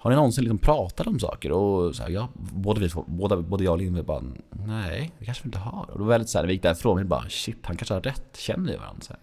har ni någonsin liksom pratat om saker? Och så här, ja, både, vi, både, både jag och Linn bara, nej, det kanske vi inte har. Och då var det väldigt så här, vi gick därifrån, vi bara, shit, han kanske har rätt, känner vi varandra? Så här.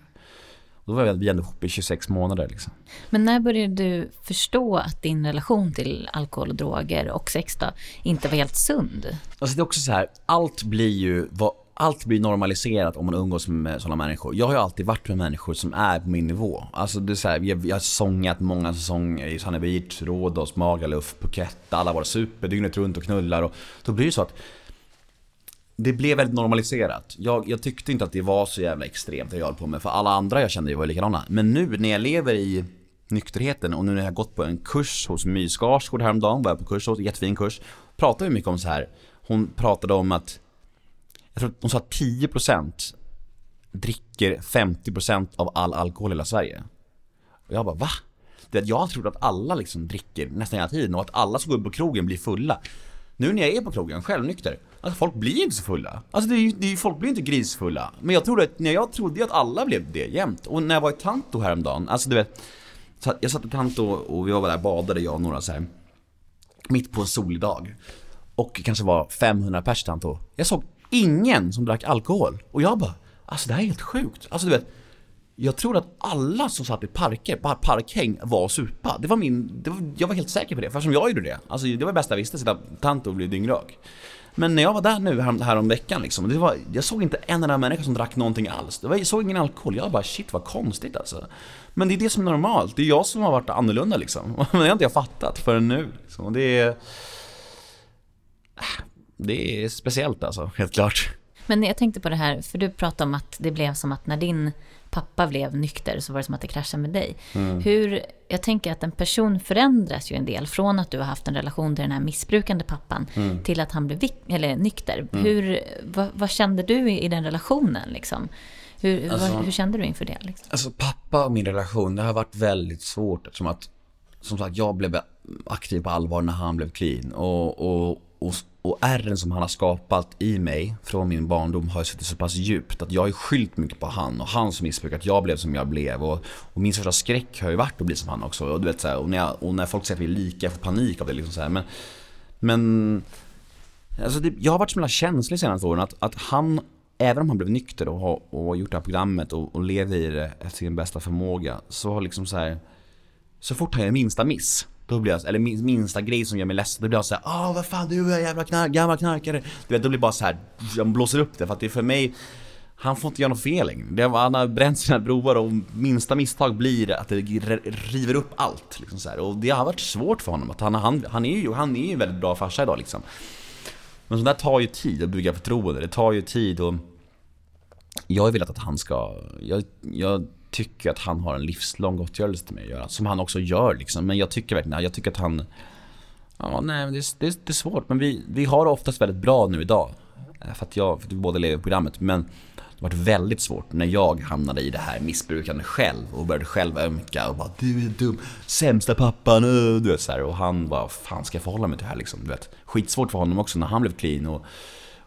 Och då var vi ändå ihop i 26 månader liksom. Men när började du förstå att din relation till alkohol och droger och sex då, inte var helt sund? Alltså det är också så här, allt blir ju vad allt blir normaliserat om man umgås med sådana människor. Jag har ju alltid varit med människor som är på min nivå. Alltså det är så här, jag, jag har sångat många säsonger i Sunny Beach, Rhodos, Magaluf, Phuket. Alla var super dygnet runt och knullar. Och då blir det så att det blev väldigt normaliserat. Jag, jag, tyckte inte att det var så jävla extremt det jag höll på med. För alla andra jag kände var likadana. Men nu när jag lever i nykterheten och nu när jag har gått på en kurs hos My Skarsgård häromdagen, var jag på kurs hos, jättefin kurs. Pratade vi mycket om så här. Hon pratade om att jag tror att de sa att 10% dricker 50% av all alkohol i hela Sverige. Och jag bara va? Det jag har trott att alla liksom dricker nästan hela tiden och att alla som går upp på krogen blir fulla. Nu när jag är på krogen självnykter, alltså folk blir inte så fulla. Alltså det är, det är, folk blir inte grisfulla. Men jag trodde att, när jag trodde att alla blev det jämt. Och när jag var i Tanto häromdagen, alltså du vet. Jag satt i Tanto och vi var där och badade jag och några så här, Mitt på en solig dag. Och kanske var 500 pers i Tanto. Jag såg ingen som drack alkohol. Och jag bara, alltså det här är helt sjukt. Alltså du vet, jag tror att alla som satt i parker, parkhäng var supa. Det var min, det var, jag var helt säker på det, för som jag gjorde det. Alltså det var det bästa jag visste, sitta tant och bli dyngrak. Men när jag var där nu häromveckan, liksom, det var, jag såg inte en enda människa som drack någonting alls. Det var, jag såg ingen alkohol, jag bara shit vad konstigt alltså. Men det är det som är normalt, det är jag som har varit annorlunda liksom. Men det har inte jag fattat förrän nu. Liksom. Och det är det är speciellt alltså, helt klart. Men jag tänkte på det här, för du pratade om att det blev som att när din pappa blev nykter så var det som att det kraschade med dig. Mm. Hur, jag tänker att en person förändras ju en del från att du har haft en relation till den här missbrukande pappan mm. till att han blev eller, nykter. Mm. Hur, vad, vad, kände du i, i den relationen liksom? Hur, alltså, vad, hur kände du inför det? Liksom? Alltså pappa och min relation, det har varit väldigt svårt eftersom att som sagt, jag blev aktiv på allvar när han blev clean och, och, och och ärren som han har skapat i mig från min barndom har suttit så pass djupt att jag har skyllt mycket på han och hans missbruk, att jag blev som jag blev. Och, och min största skräck har ju varit att bli som han också. Och, du vet, så här, och, när, jag, och när folk säger att vi är lika, jag får panik av det. Liksom så här. Men, men alltså det, jag har varit så himla känslig senaste åren att, att han, även om han blev nykter och har och gjort det här programmet och, och lever i det efter sin bästa förmåga, så har liksom så här, så fort han gör minsta miss då blir jag, eller minsta grej som gör mig ledsen, då blir jag såhär Åh ah, vad fan du är jävla knark, gammal knarkare Du vet, då blir det bara så här, jag blåser upp det för att det är för mig han får inte göra något fel längre. Han har bränt sina broar och minsta misstag blir att det river upp allt. Liksom så här. Och det har varit svårt för honom. Att han, han, han, är ju, han är ju en väldigt bra farsa idag liksom. Men sånt där tar ju tid att bygga förtroende. Det tar ju tid och jag har velat att han ska, jag, jag tycker att han har en livslång gottgörelse till mig att göra. Som han också gör liksom. Men jag tycker verkligen, jag tycker att han Ja, nej, det är, det, är, det är svårt. Men vi, vi har det oftast väldigt bra nu idag. Eh, för att jag, för att vi båda lever i programmet. Men det var väldigt svårt när jag hamnade i det här missbrukande själv och började själv ömka och bara Du är dum, sämsta pappan, eh, du vet så här. Och han bara, fan ska jag förhålla mig till det här liksom? Du vet, skitsvårt för honom också när han blev clean och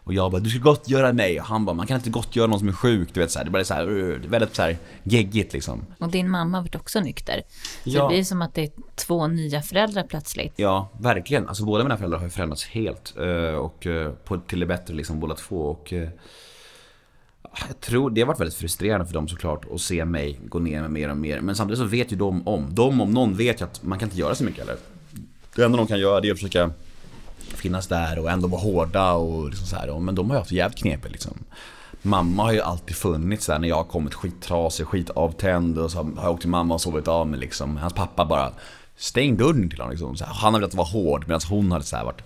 och jag bara, du ska gottgöra mig. Och han bara, man kan inte gottgöra någon som är sjuk. Du vet, så här. Det är så här, väldigt så här geggigt liksom. Och din mamma har varit också nykter. Så ja. det blir som att det är två nya föräldrar plötsligt. Ja, verkligen. Alltså båda mina föräldrar har ju förändrats helt. Eh, och eh, på, till det bättre liksom båda två. Och eh, jag tror det har varit väldigt frustrerande för dem såklart att se mig gå ner med mer och mer. Men samtidigt så vet ju de om, de om någon vet ju att man kan inte göra så mycket eller. Det enda de kan göra det är att försöka finnas där och ändå vara hårda och liksom så här. Men de har ju haft det jävligt knepigt liksom. Mamma har ju alltid funnits där när jag har kommit skittrasig, skitavtänd och så har jag åkt till mamma och sovit av mig liksom. Hans pappa bara Stäng dörren till honom liksom. Så här, han har velat vara hård medan hon hade så här varit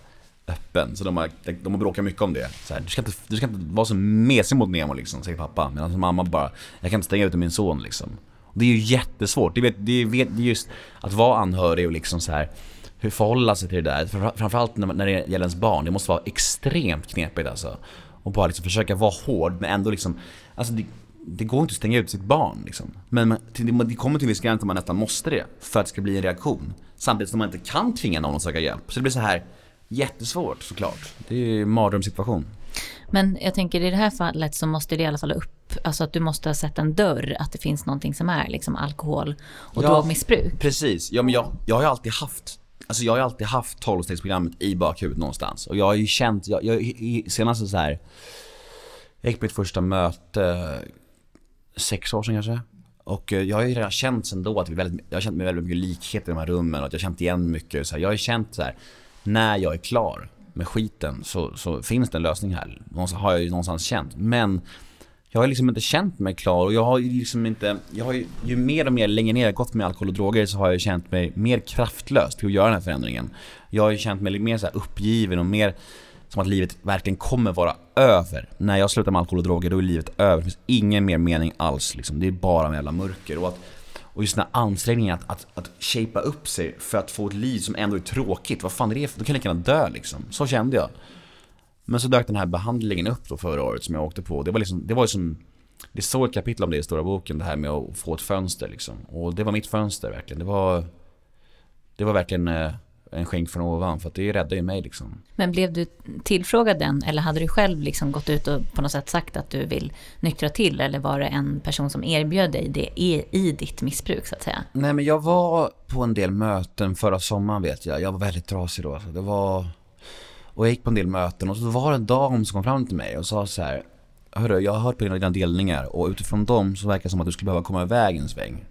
öppen. Så de har, de har bråkat mycket om det. Så här, du, ska inte, du ska inte vara så mesig mot Nemo liksom, säger pappa. Medan mamma bara, jag kan inte stänga ute min son liksom. Och det är ju jättesvårt. Det är, det är just att vara anhörig och liksom så här hur förhålla sig till det där. Framförallt när det gäller ens barn. Det måste vara extremt knepigt alltså. Och bara liksom försöka vara hård men ändå liksom, alltså det, det går inte att stänga ut sitt barn liksom. Men det kommer till en viss gräns där man nästan måste det för att det ska bli en reaktion. Samtidigt som man inte kan tvinga någon att söka hjälp. Så det blir så här jättesvårt såklart. Det är en mardrömssituation. Men jag tänker i det här fallet så måste det i alla fall upp, alltså att du måste ha sett en dörr, att det finns någonting som är liksom alkohol och ja, drogmissbruk. Precis, ja men jag, jag har ju alltid haft Alltså jag har ju alltid haft 12-stegsprogrammet i bakhuvudet någonstans. Och jag har ju känt, jag, jag, senast så här. Jag gick på mitt första möte, sex år sedan kanske. Och eh, jag har ju redan känt sen då att vi väldigt, jag har känt mig väldigt mycket likhet i de här rummen och att jag har känt igen mycket. Så här, jag har ju känt så här, när jag är klar med skiten så, så finns det en lösning här. Någonstans har jag ju någonstans känt. Men jag har liksom inte känt mig klar och jag har ju liksom inte, jag har ju, ju mer och mer längre ner jag gått med alkohol och droger så har jag känt mig mer kraftlös till att göra den här förändringen. Jag har ju känt mig mer så uppgiven och mer som att livet verkligen kommer vara över. När jag slutar med alkohol och droger då är livet över. Det finns ingen mer mening alls liksom. Det är bara en jävla mörker. Och, att, och just den här ansträngningen att, att, att shapea upp sig för att få ett liv som ändå är tråkigt. Vad fan är det för? Då kan jag lika gärna dö liksom. Så kände jag. Men så dök den här behandlingen upp då förra året som jag åkte på. Det var liksom, det var ju som det står ett kapitel om det i stora boken, det här med att få ett fönster liksom. Och det var mitt fönster verkligen. Det var, det var verkligen eh, en skänk från ovan, för att det räddade ju mig liksom. Men blev du tillfrågad den, eller hade du själv liksom gått ut och på något sätt sagt att du vill nyktra till, eller var det en person som erbjöd dig det i, i ditt missbruk så att säga? Nej men jag var på en del möten förra sommaren vet jag, jag var väldigt trasig då. Alltså. Det var och jag gick på en del möten och så var det en dam som kom fram till mig och sa så här Hörru, jag har hört på dina delningar och utifrån dem så verkar det som att du skulle behöva komma iväg en sväng.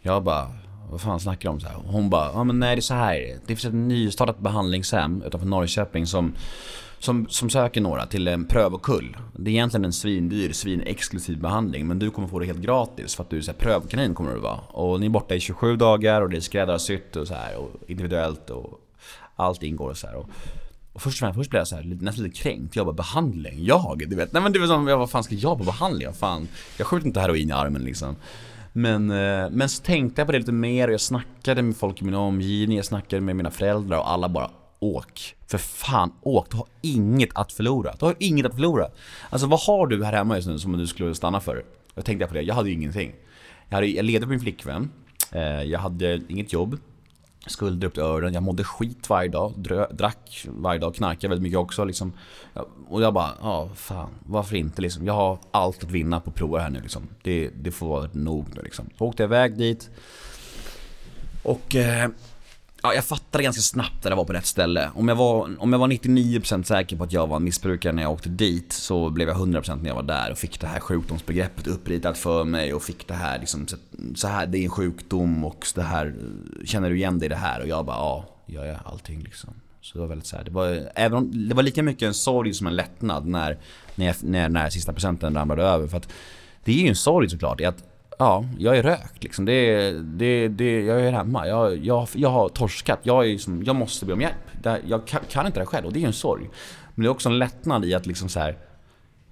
Jag bara, vad fan snackar du om? Så här? Hon bara, ja men nej det är så här. Det finns ett nystartat behandlingshem utanför Norrköping som, som, som söker några till en prövokull. Det är egentligen en svindyr, svinexklusiv behandling men du kommer få det helt gratis för att du är så här, prövkanin kommer du vara. Och ni är borta i 27 dagar och det är skräddarsytt och så här och individuellt och allt ingår och så här. Och, och först, och först blev jag så här, nästan lite kränkt. Jag bara behandling? Jag? Du vet? Nej men det var som, jag, vad fan ska jag på behandling? Fan, jag skjuter inte heroin i armen liksom. Men, eh, men så tänkte jag på det lite mer och jag snackade med folk i min omgivning, jag snackade med mina föräldrar och alla bara Åk! För fan, åk! Du har inget att förlora. Du har inget att förlora. Alltså vad har du här hemma just nu som du skulle stanna för? Jag tänkte på det, jag hade ju ingenting. Jag, hade, jag levde på min flickvän, eh, jag hade inget jobb, skulder upp till öronen. Jag mådde skit varje dag. drack varje dag. Knarkade väldigt mycket också liksom. Och jag bara, ja fan. Varför inte liksom. Jag har allt att vinna på att prova här nu liksom. Det, det får vara nog nu liksom. Så åkte jag iväg dit. Och... Eh, Ja, jag fattade ganska snabbt att jag var på rätt ställe. Om jag var, om jag var 99% säker på att jag var en missbrukare när jag åkte dit så blev jag 100% när jag var där och fick det här sjukdomsbegreppet uppritat för mig och fick det här liksom, så här, det är en sjukdom och det här, känner du igen dig i det här? Och jag bara, ja, jag allting liksom. Så det var väldigt så här, det var, även om, det var lika mycket en sorg som en lättnad när, när, jag, när, när sista procenten ramlade över. För att det är ju en sorg såklart, att ja, jag är rökt liksom. Det, det, det, jag är hemma. Jag, jag, jag har torskat. Jag, är liksom, jag måste be om hjälp. Jag kan, kan inte det själv och det är ju en sorg. Men det är också en lättnad i att liksom så här,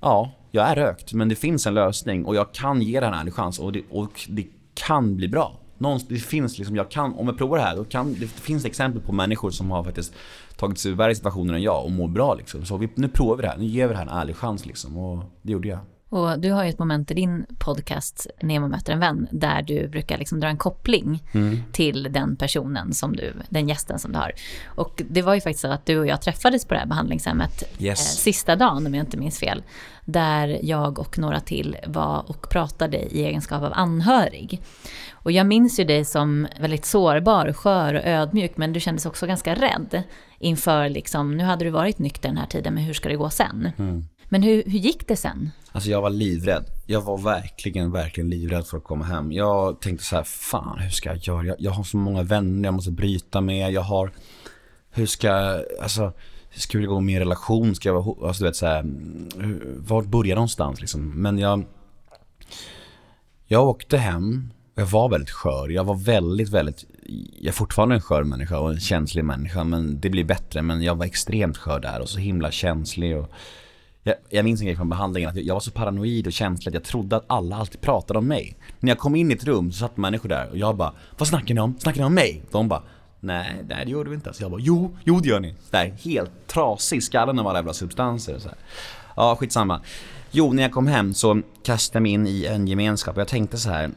ja, jag är rökt men det finns en lösning och jag kan ge den här en ärlig chans och det, och det kan bli bra. Någonstans, det finns liksom, jag kan, om jag provar det här, då kan, det finns exempel på människor som har faktiskt tagit sig ur värre situationer än jag och mår bra liksom. Så vi, nu provar vi det här, nu ger vi det här en ärlig chans liksom och det gjorde jag. Och du har ju ett moment i din podcast Nemo möter en vän där du brukar liksom dra en koppling mm. till den personen som du, den gästen som du har. Och det var ju faktiskt så att du och jag träffades på det här behandlingshemmet yes. eh, sista dagen om jag inte minns fel. Där jag och några till var och pratade i egenskap av anhörig. Och jag minns ju dig som väldigt sårbar, skör och ödmjuk men du kändes också ganska rädd inför liksom, nu hade du varit nykter den här tiden men hur ska det gå sen? Mm. Men hur, hur gick det sen? Alltså jag var livrädd. Jag var verkligen, verkligen livrädd för att komma hem. Jag tänkte så här, fan hur ska jag göra? Jag, jag har så många vänner jag måste bryta med. Jag har, hur ska alltså ska jag gå med i relation? Ska jag vara, alltså du vet så här, vart börjar någonstans liksom? Men jag, jag åkte hem jag var väldigt skör. Jag var väldigt, väldigt, jag är fortfarande en skör människa och en känslig människa men det blir bättre. Men jag var extremt skör där och så himla känslig och jag, jag minns en grej från behandlingen att jag var så paranoid och känslig att jag trodde att alla alltid pratade om mig. När jag kom in i ett rum så satt människor där och jag bara Vad snackar ni om? Snackar ni om mig? De bara Nej, nej det gjorde vi inte. Så jag bara Jo, jo det gör ni. Där, helt trasig i skallen av alla jävla substanser och så här. Ja, skitsamma. Jo, när jag kom hem så kastade jag mig in i en gemenskap och jag tänkte så här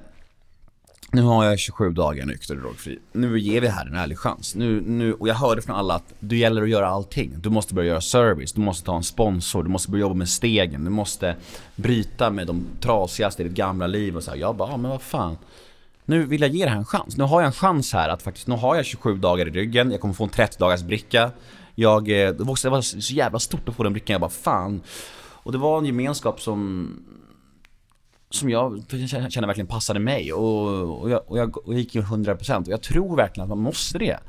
nu har jag 27 dagar nykter och drogfri. Nu ger vi här en ärlig chans. Nu, nu, och jag hörde från alla att det gäller att göra allting. Du måste börja göra service, du måste ta en sponsor, du måste börja jobba med stegen, du måste bryta med de trasigaste i ditt gamla liv och så här. Jag bara, ja, men vad fan. Nu vill jag ge det här en chans. Nu har jag en chans här att faktiskt, nu har jag 27 dagar i ryggen, jag kommer få en 30 dagars bricka. Jag, eh, det var så jävla stort att få den brickan, jag bara fan. Och det var en gemenskap som som jag känner verkligen passade mig och, och, jag, och, jag, och jag gick ju 100% och jag tror verkligen att man måste det.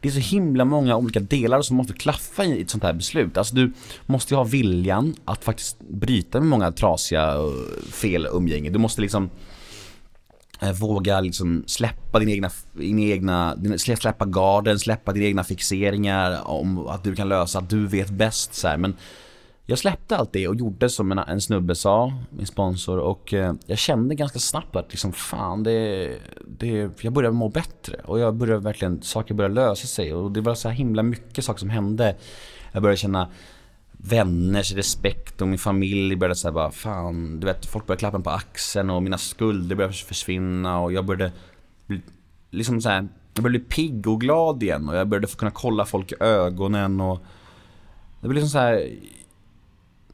Det är så himla många olika delar som måste klaffa i ett sånt här beslut. Alltså du måste ju ha viljan att faktiskt bryta med många trasiga fel umgänge. Du måste liksom eh, våga liksom släppa din egna, din egna, släppa garden, släppa dina egna fixeringar om att du kan lösa, att du vet bäst så här. Men jag släppte allt det och gjorde som en, en snubbe sa, min sponsor och eh, jag kände ganska snabbt att liksom fan det, det, jag började må bättre och jag började verkligen, saker började lösa sig och det var så himla mycket saker som hände. Jag började känna vänners respekt och min familj började säga bara fan, du vet folk började klappa på axeln och mina skulder började försvinna och jag började bli, liksom så här, jag började bli pigg och glad igen och jag började få kunna kolla folk i ögonen och det blev liksom så här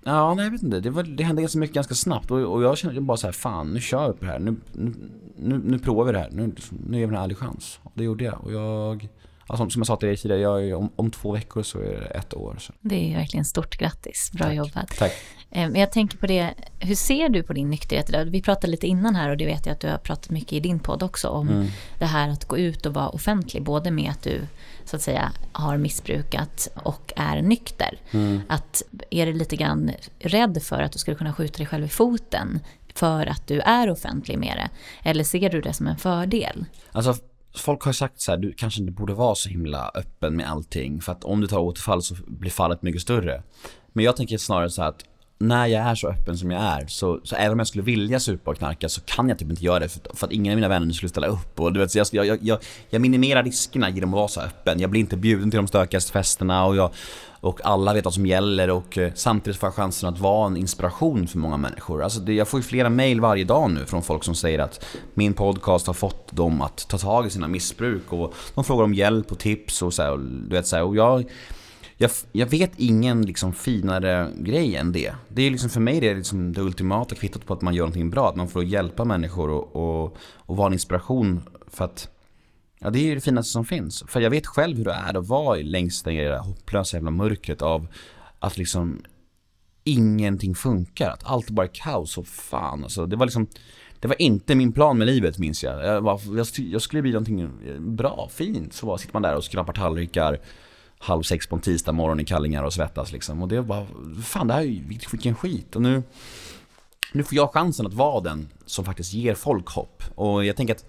Ja, nej jag vet inte. Det, var, det hände ganska mycket ganska snabbt och, och jag kände bara så här, fan nu kör vi på det här. Nu, nu, nu, nu provar vi det här. Nu, nu ger vi en ärlig chans. Och det gjorde jag. Och jag, alltså, som jag sa till dig tidigare, jag, om, om två veckor så är det ett år. Så. Det är verkligen stort grattis. Bra Tack. jobbat. Tack. Eh, men jag tänker på det, hur ser du på din nykterhet idag? Vi pratade lite innan här och det vet jag att du har pratat mycket i din podd också om mm. det här att gå ut och vara offentlig, både med att du så att säga har missbrukat och är nykter. Mm. Att är du lite grann rädd för att du skulle kunna skjuta dig själv i foten för att du är offentlig med det? Eller ser du det som en fördel? Alltså folk har sagt så här, du kanske inte borde vara så himla öppen med allting för att om du tar återfall så blir fallet mycket större. Men jag tänker snarare så här att när jag är så öppen som jag är, så, så även om jag skulle vilja supa och knarka så kan jag typ inte göra det för, för att ingen av mina vänner skulle ställa upp. Och du vet, så jag, jag, jag, jag minimerar riskerna genom att vara så öppen. Jag blir inte bjuden till de stökigaste festerna och, jag, och alla vet vad som gäller och eh, samtidigt får jag chansen att vara en inspiration för många människor. Alltså det, jag får ju flera mail varje dag nu från folk som säger att min podcast har fått dem att ta tag i sina missbruk och de frågar om hjälp och tips och så här, och, du vet så här, och jag jag, jag vet ingen liksom finare grej än det. Det är liksom för mig det, är liksom det ultimata kvittot på att man gör någonting bra. Att man får hjälpa människor och, och, och vara en inspiration för att Ja, det är ju det finaste som finns. För jag vet själv hur det är att vara längst ner i det hopplösa jävla mörkret av att liksom ingenting funkar. Att allt bara är kaos och fan alltså. Det var liksom, det var inte min plan med livet minns jag. Jag, var, jag, jag skulle bli någonting bra, fint. Så bara sitter man där och skrapar tallrikar halv sex på en tisdag morgon i kallingar och svettas liksom. Och det var bara, fan det här är ju vilken skit. Och nu, nu får jag chansen att vara den som faktiskt ger folk hopp. Och jag tänker att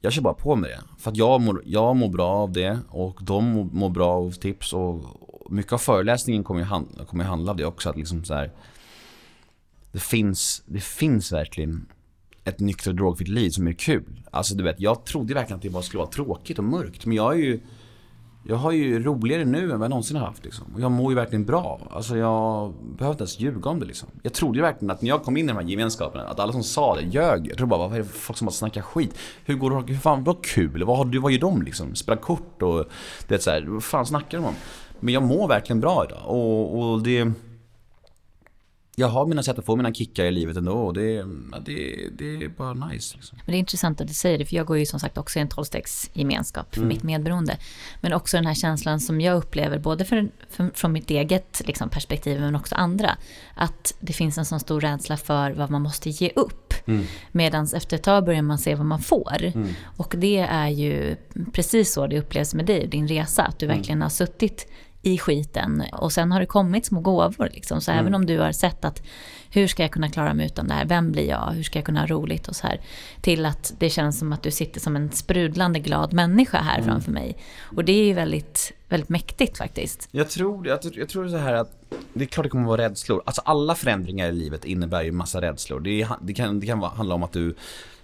jag kör bara på med det. För att jag mår, jag mår bra av det och de mår, mår bra av tips och mycket av föreläsningen kommer ju handla, kommer ju handla om det också. Att liksom så här, det, finns, det finns verkligen ett nykter och drogfritt liv som är kul. Alltså du vet, jag trodde verkligen att det bara skulle vara tråkigt och mörkt. Men jag är ju jag har ju roligare nu än vad jag någonsin har haft liksom. Och jag mår ju verkligen bra. Alltså jag behöver inte ens ljuga om det liksom. Jag trodde ju verkligen att när jag kom in i de här gemenskaperna, att alla som sa det ljög. Jag trodde bara, vad är det för folk som har snackat skit? Hur går det, hur fan, vad kul? Vad, har du, vad gör de liksom? Spelar kort och det är så här, vad fan snackar de om? Men jag mår verkligen bra idag och, och det jag har mina sätt att få mina kickar i livet ändå och det, det, det är bara nice. Liksom. Men det är intressant att du säger det, för jag går ju som sagt också i en tolvstegsgemenskap för mm. mitt medberoende. Men också den här känslan som jag upplever, både för, för, från mitt eget liksom, perspektiv men också andra, att det finns en sån stor rädsla för vad man måste ge upp. Mm. Medan efter ett tag börjar man se vad man får. Mm. Och det är ju precis så det upplevs med dig, din resa, att du mm. verkligen har suttit i skiten. Och sen har det kommit små gåvor. Liksom. Så mm. även om du har sett att hur ska jag kunna klara mig utan det här? Vem blir jag? Hur ska jag kunna ha roligt? Och så här. Till att det känns som att du sitter som en sprudlande glad människa här mm. framför mig. Och det är ju väldigt, väldigt mäktigt faktiskt. Jag tror, jag, jag tror så här att det är klart det kommer att vara rädslor. Alltså alla förändringar i livet innebär ju massa rädslor. Det, är, det kan, det kan handla om att du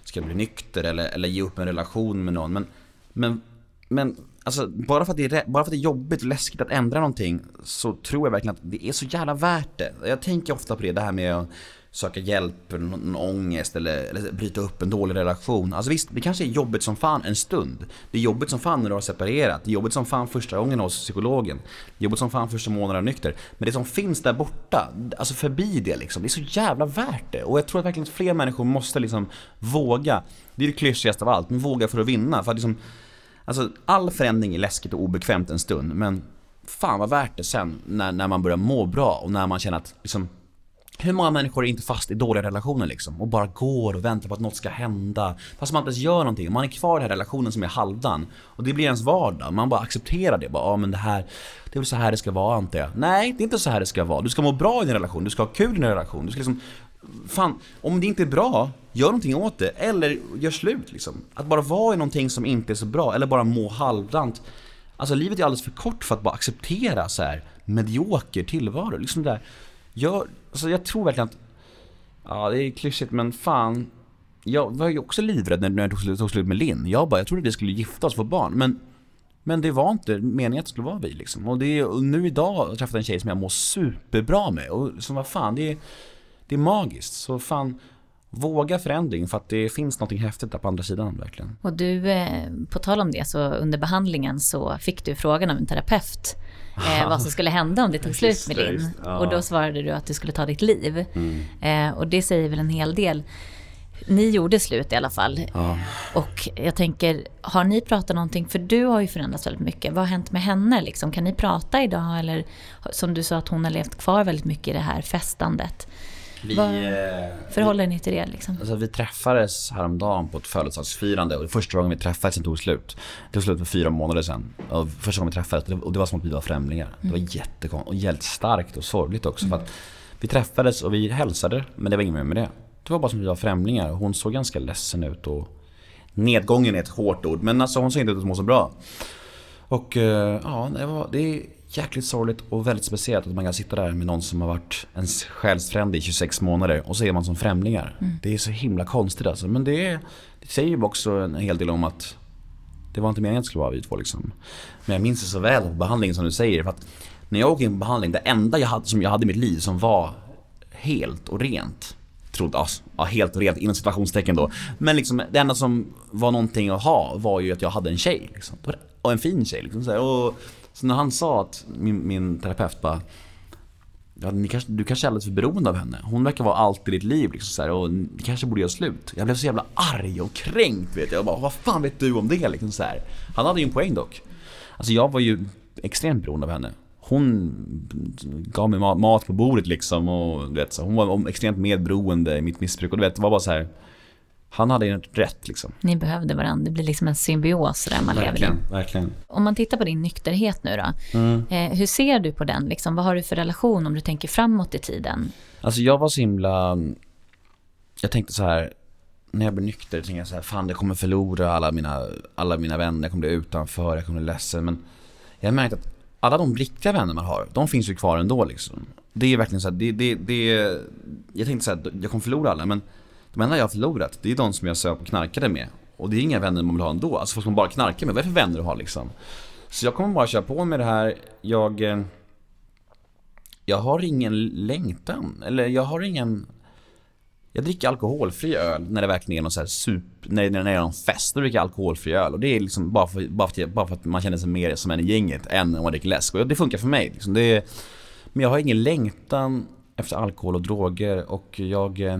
ska bli nykter eller, eller ge upp en relation med någon. Men, men, men Alltså bara för, att det är, bara för att det är jobbigt och läskigt att ändra någonting så tror jag verkligen att det är så jävla värt det. Jag tänker ofta på det, det här med att söka hjälp, någon, någon ångest eller, eller bryta upp en dålig relation. Alltså visst, det kanske är jobbigt som fan en stund. Det är jobbigt som fan när du har separerat. Det är jobbigt som fan första gången hos psykologen. Det är jobbigt som fan första månaden nykter. Men det som finns där borta, alltså förbi det liksom, det är så jävla värt det. Och jag tror att verkligen fler människor måste liksom våga. Det är det klyschigaste av allt, men våga för att vinna. För att liksom, Alltså all förändring är läskigt och obekvämt en stund men fan vad värt det sen när, när man börjar må bra och när man känner att liksom hur många människor är inte fast i dåliga relationer liksom och bara går och väntar på att något ska hända fast man inte ens gör någonting. Man är kvar i den här relationen som är halvdan och det blir ens vardag. Man bara accepterar det. Bara, ja men det här, det är väl så här det ska vara antar jag. Nej, det är inte så här det ska vara. Du ska må bra i din relation, du ska ha kul i din relation. Du ska liksom fan, om det inte är bra, gör någonting åt det. Eller gör slut liksom. Att bara vara i någonting som inte är så bra, eller bara må halvdant. Alltså livet är alldeles för kort för att bara acceptera så här medioker tillvaro. Liksom där. Jag, alltså, jag tror verkligen att, ja det är klyschigt men fan. Jag var ju också livrädd när, jag tog slut, tog slut med Linn. Jag bara, jag trodde vi skulle gifta oss och få barn. Men, men det var inte meningen att det skulle vara vi liksom. Och, det, och nu idag har jag träffat en tjej som jag mår superbra med. Och som vad fan, det är det är magiskt. Så fan, våga förändring för att det finns något häftigt där på andra sidan verkligen. Och du, eh, på tal om det, så under behandlingen så fick du frågan av en terapeut eh, vad som skulle hända om det tog slut med din. Ja. Och då svarade du att du skulle ta ditt liv. Mm. Eh, och det säger väl en hel del. Ni gjorde slut i alla fall. Ja. Och jag tänker, har ni pratat någonting? För du har ju förändrats väldigt mycket. Vad har hänt med henne? Liksom? Kan ni prata idag? Eller som du sa att hon har levt kvar väldigt mycket i det här festandet. Vi, Vad eh, förhåller ni till det? Liksom? Alltså, vi träffades häromdagen på ett födelsedagsfirande och det första gången vi träffades sen tog slut. Det tog slut för fyra månader sedan. Och första gången vi träffades och det var som att vi var främlingar. Mm. Det var mm. jättekonstigt och jävligt starkt och sorgligt också. Mm. För att vi träffades och vi hälsade men det var inget mer med det. Det var bara som att vi var främlingar hon såg ganska ledsen ut och Nedgången är ett hårt ord men alltså hon såg inte ut att må så bra. Och eh, ja, det, var, det jäkligt sorgligt och väldigt speciellt att man kan sitta där med någon som har varit ens själsfrände i 26 månader och så är man som främlingar. Mm. Det är så himla konstigt alltså. Men det, det säger ju också en hel del om att det var inte meningen att det skulle vara vi två liksom. Men jag minns det så väl på behandlingen som du säger. För att när jag åkte in på behandling, det enda jag hade, som jag hade i mitt liv som var helt och rent. Trodde, alltså, ja, helt och rent inom situationstecken då. Men liksom det enda som var någonting att ha var ju att jag hade en tjej. Liksom. Och en fin tjej. Liksom, och så när han sa att min, min terapeut bara ja, ni kanske, du kanske är alldeles för beroende av henne. Hon verkar vara allt i ditt liv liksom så här, och ni kanske borde göra slut. Jag blev så jävla arg och kränkt vet jag. jag bara, vad fan vet du om det liksom så här. Han hade ju en poäng dock. Alltså jag var ju extremt beroende av henne. Hon gav mig mat på bordet liksom och du vet, så hon var extremt medberoende i mitt missbruk och du vet, det var bara så här han hade ju rätt liksom. Ni behövde varandra, det blir liksom en symbios där man verkligen, lever i. Verkligen. Om man tittar på din nykterhet nu då, Mm. eh, hur ser du på den? Liksom, vad har du för relation om du tänker framåt i tiden? Alltså jag var så himla, jag tänkte så här när jag blev nykter tänkte jag så här, fan jag kommer förlora alla mina, alla mina vänner, jag kommer bli utanför, jag kommer bli ledsen. Men jag har märkt att alla de riktiga vänner man har, de finns ju kvar ändå liksom. Det är verkligen så här, det, det, det, jag tänkte så här, jag kommer förlora alla men de enda jag har förlorat, det är de som jag söp och knarkade med. Och det är inga vänner man vill ha ändå, alltså folk som bara knarkar med, vad är det för vänner du har liksom? Så jag kommer bara köra på med det här, jag eh, Jag har ingen längtan, eller jag har ingen Jag dricker alkoholfri öl när det verkligen är någon så här sup, när, när det är någon fest, då dricker jag alkoholfri öl. Och det är liksom bara för, bara för, bara för att man känner sig mer som en i gänget än om man dricker läsk. Och det funkar för mig liksom. det är, Men jag har ingen längtan efter alkohol och droger. Och jag eh,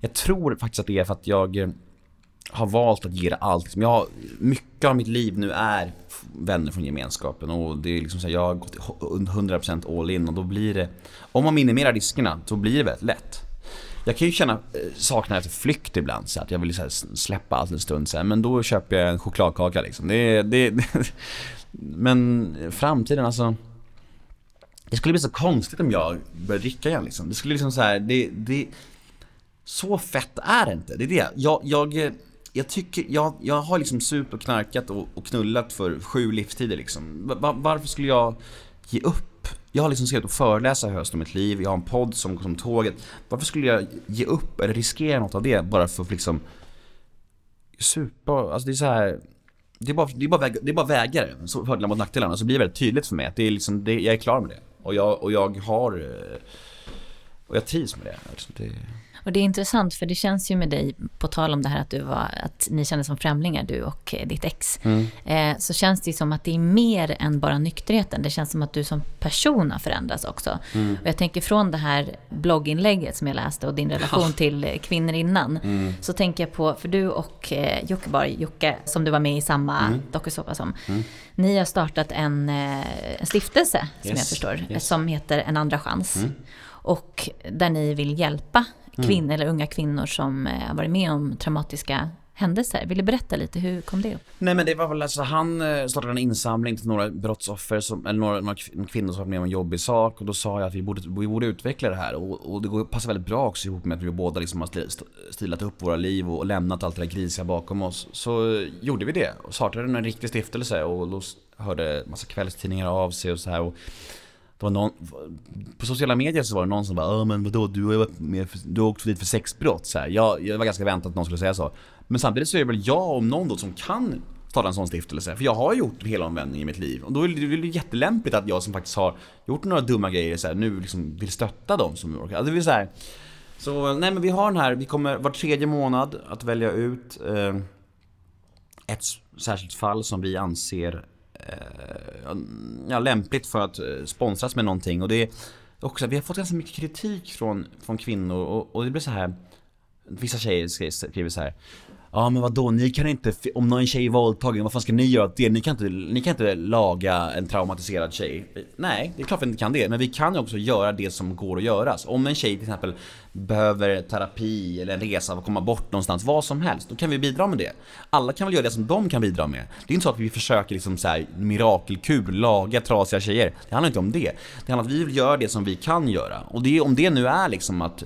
jag tror faktiskt att det är för att jag eh, har valt att ge det allt. Jag har, mycket av mitt liv nu är vänner från gemenskapen och det är liksom så här, jag har gått 100% all in och då blir det, om man minimerar riskerna, så blir det väldigt lätt. Jag kan ju känna eh, saknad efter flykt ibland, så att jag vill så släppa allt en stund sen, men då köper jag en chokladkaka liksom. Det, det, det, men framtiden alltså det skulle bli så konstigt om jag började dricka igen liksom. Det skulle liksom så här, det, det så fett är det inte. Det är det. Jag, jag, jag tycker, jag, jag har liksom supit och knarkat och, och, knullat för sju livstider liksom. Var, varför skulle jag ge upp? Jag har liksom skrivit och föreläsa i höst om mitt liv, jag har en podd som, som tåget. Varför skulle jag ge upp eller riskera något av det bara för att liksom supa? Alltså det är så här. Det är bara, det är bara, det är bara vägar, fördelar mot nackdelarna. Så blir det väldigt tydligt för mig att det är liksom, det, jag är klar med det. Och jag, och jag har, eh, och jag trivs med det. Alltså det och det är intressant för det känns ju med dig, på tal om det här att, du var, att ni kände som främlingar, du och eh, ditt ex. Mm. Eh, så känns det som att det är mer än bara nykterheten. Det känns som att du som person har förändrats också. Mm. Och jag tänker från det här blogginlägget som jag läste och din relation ja. till eh, kvinnor innan. Mm. Så tänker jag på, för du och eh, Jockeborg, Jocke, som du var med i samma mm. dokusåpa som. Mm. Ni har startat en, en stiftelse, som yes. jag förstår, yes. som heter En andra chans. Mm. Och där ni vill hjälpa Mm. kvinnor eller unga kvinnor som eh, har varit med om traumatiska händelser. Vill du berätta lite, hur kom det upp? Nej men det var väl alltså, han eh, startade en insamling till några brottsoffer, som, eller några, några kvinnor som varit med om en jobbig sak och då sa jag att vi borde, vi borde utveckla det här och, och det passar väldigt bra också ihop med att vi båda liksom har stilat upp våra liv och, lämnat allt det där grisiga bakom oss. Så gjorde vi det och startade en riktig stiftelse och då hörde massa kvällstidningar av sig och så här. Och det var någon, på sociala medier så var det någon som bara men vadå, du har ju med, du har åkt dit för sexbrott så här. Jag, jag var ganska väntat att någon skulle säga så. Men samtidigt så är det väl jag om någon då som kan starta en sån stiftelse. För jag har gjort en hel omvändning i mitt liv. Och då är det, det är jättelämpligt att jag som faktiskt har gjort några dumma grejer så här, nu liksom vill stötta dem som orkar. Alltså det vill så här, Så nej men vi har den här, vi kommer var tredje månad att välja ut eh, ett särskilt fall som vi anser Eh, ja, lämpligt för att eh, sponsras med någonting. Och det är också, vi har fått ganska mycket kritik från, från kvinnor och, och det blir så här Vissa tjejer skriver så här Ja men vadå, ni kan inte, om någon tjej är våldtagen, vad fan ska ni göra åt det? Ni kan, inte, ni kan inte laga en traumatiserad tjej. Nej, det är klart vi inte kan det. Men vi kan ju också göra det som går att göras. Om en tjej till exempel behöver terapi eller en resa för att komma bort någonstans, vad som helst, då kan vi bidra med det. Alla kan väl göra det som de kan bidra med. Det är inte så att vi försöker liksom så här, mirakelkur, laga trasiga tjejer. Det handlar inte om det. Det handlar om att vi vill göra det som vi kan göra. Och det, om det nu är liksom att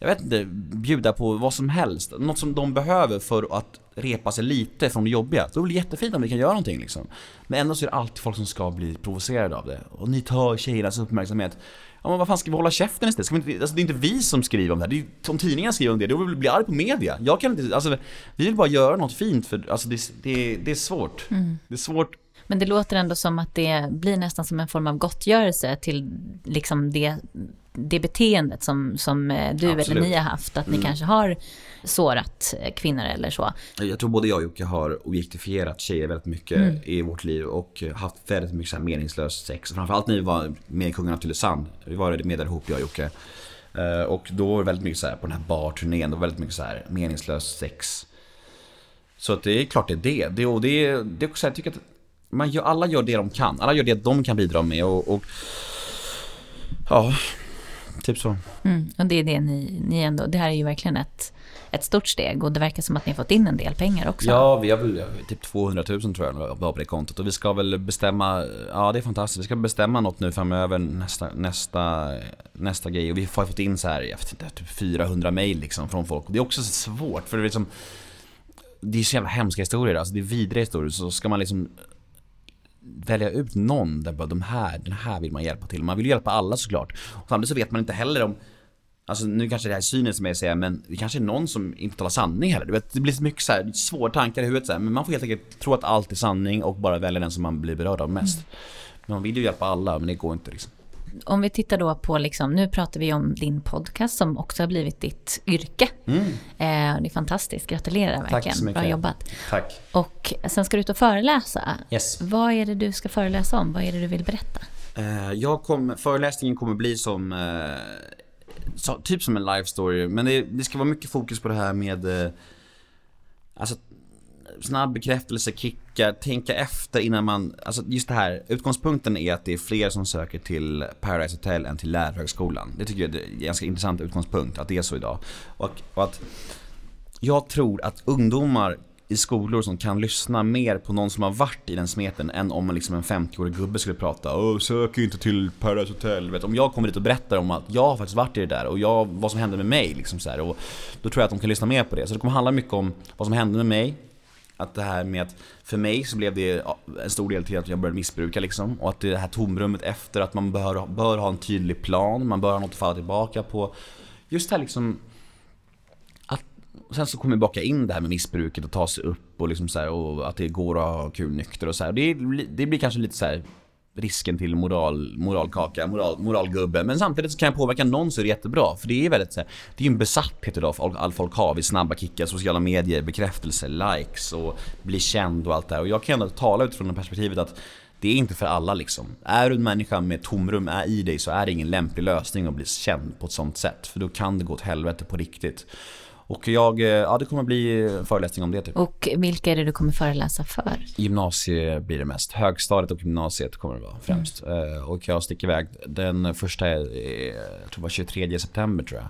jag vet inte, bjuda på vad som helst. Något som de behöver för att repa sig lite från det jobbiga. Då är det jättefint om vi kan göra någonting liksom. Men ändå så är det alltid folk som ska bli provocerade av det. Och ni tar tjejernas uppmärksamhet. Ja men vad fan ska vi hålla käften istället? Ska vi inte, alltså det är inte vi som skriver om det här. Det är, om tidningarna skriver om det, då vill vi bli arg på media. Jag kan inte, alltså vi vill bara göra något fint för, alltså det, det, det är svårt. Mm. Det är svårt men det låter ändå som att det blir nästan som en form av gottgörelse till liksom det det beteendet som, som eh, du Absolut. eller ni har haft, att ni Mm. kanske har sårat eh, kvinnor eller så. Jag tror både jag och Jocke har objektifierat tjejer väldigt mycket Mm. i vårt liv och haft väldigt mycket så här meningslöst sex. Framförallt när vi var med i Kungen av Tylösand. Vi var med där ihop jag och Jocke. Eh, Och då var det väldigt mycket så här på den här barturnén, det var väldigt mycket så här meningslöst sex. Så att det är klart det är det. det och det, det är också, jag tycker att man gör, alla gör det de kan. Alla gör det de kan bidra med och, och ja, typ så. Mm. Och det är det ni, ni ändå, det här är ju verkligen ett, ett stort steg och det verkar som att ni har fått in en del pengar också. Ja, vi har väl typ 200 000 tror jag var på det kontot och vi ska väl bestämma, ja det är fantastiskt, vi ska bestämma något nu framöver nästa, nästa, nästa grej och vi har fått in så här, jag vet inte, typ 400 mail liksom från folk och det är också så svårt för det är liksom det är så jävla hemska historier, alltså det är vidriga historier så ska man liksom välja ut någon där bara de här, den här vill man hjälpa till. Man vill hjälpa alla såklart. Och samtidigt så vet man inte heller om Alltså nu kanske det här är cyniskt som jag säger men det kanske är någon som inte talar sanning heller. Du vet, det blir så mycket så här, svåra tankar i huvudet så här, men man får helt enkelt tro att allt är sanning och bara välja den som man blir berörd av mest. Men man vill ju hjälpa alla men det går inte liksom. Om vi tittar då på, liksom, nu pratar vi om din podcast som också har blivit ditt yrke. Mm. Eh, det är fantastiskt, gratulerar verkligen. så mycket. Bra jobbat. Tack. Och sen ska du ut och föreläsa. Yes. Vad är det du ska föreläsa om? Vad är det du vill berätta? Eh, jag kom, föreläsningen kommer bli som, eh, så, typ som en live story, men det, det ska vara mycket fokus på det här med eh, Alltså snabb bekräftelse, kickar, tänka efter innan man, alltså just det här, utgångspunkten är att det är fler som söker till Paradise Hotel än till Lärarhögskolan. Det tycker jag är en ganska intressant utgångspunkt, att det är så idag. Och, och att jag tror att ungdomar i skolor som kan lyssna mer på någon som har varit i den smeten än om liksom en 50-årig gubbe skulle prata Åh, sök inte till Paradise Hotel. Vet, om jag kommer dit och berättar om att jag har faktiskt varit i det där och jag, vad som hände med mig liksom så här, och Då tror jag att de kan lyssna mer på det. Så det kommer handla mycket om vad som hände med mig att det här med att för mig så blev det en stor del till att jag började missbruka liksom. Och att det här tomrummet efter att man bör, bör ha en tydlig plan, man bör ha något att falla tillbaka på. Just det här liksom att, Sen så kommer vi baka in det här med missbruket och ta sig upp och liksom så här, och att det går att ha kul nykter och så här. Det, det blir kanske lite så här risken till moral, moralkaka, moral, moralgubbe. Men samtidigt så kan jag påverka någon så är det jättebra. För det är väldigt så här, det är ju en besatthet idag för all folk har vid snabba kickar, sociala medier, bekräftelse, likes och bli känd och allt det här. Och jag kan ändå tala utifrån det perspektivet att det är inte för alla liksom. Är du en människa med tomrum är i dig så är det ingen lämplig lösning att bli känd på ett sånt sätt. För då kan det gå åt helvete på riktigt. Och jag, eh, ja det kommer bli föreläsning om det typ. Och vilka är det du kommer föreläsa för? Gymnasie blir det mest. Högstadiet och gymnasiet kommer det vara främst. Eh, Och jag sticker iväg. Den första är, jag tror det var 23 september tror jag.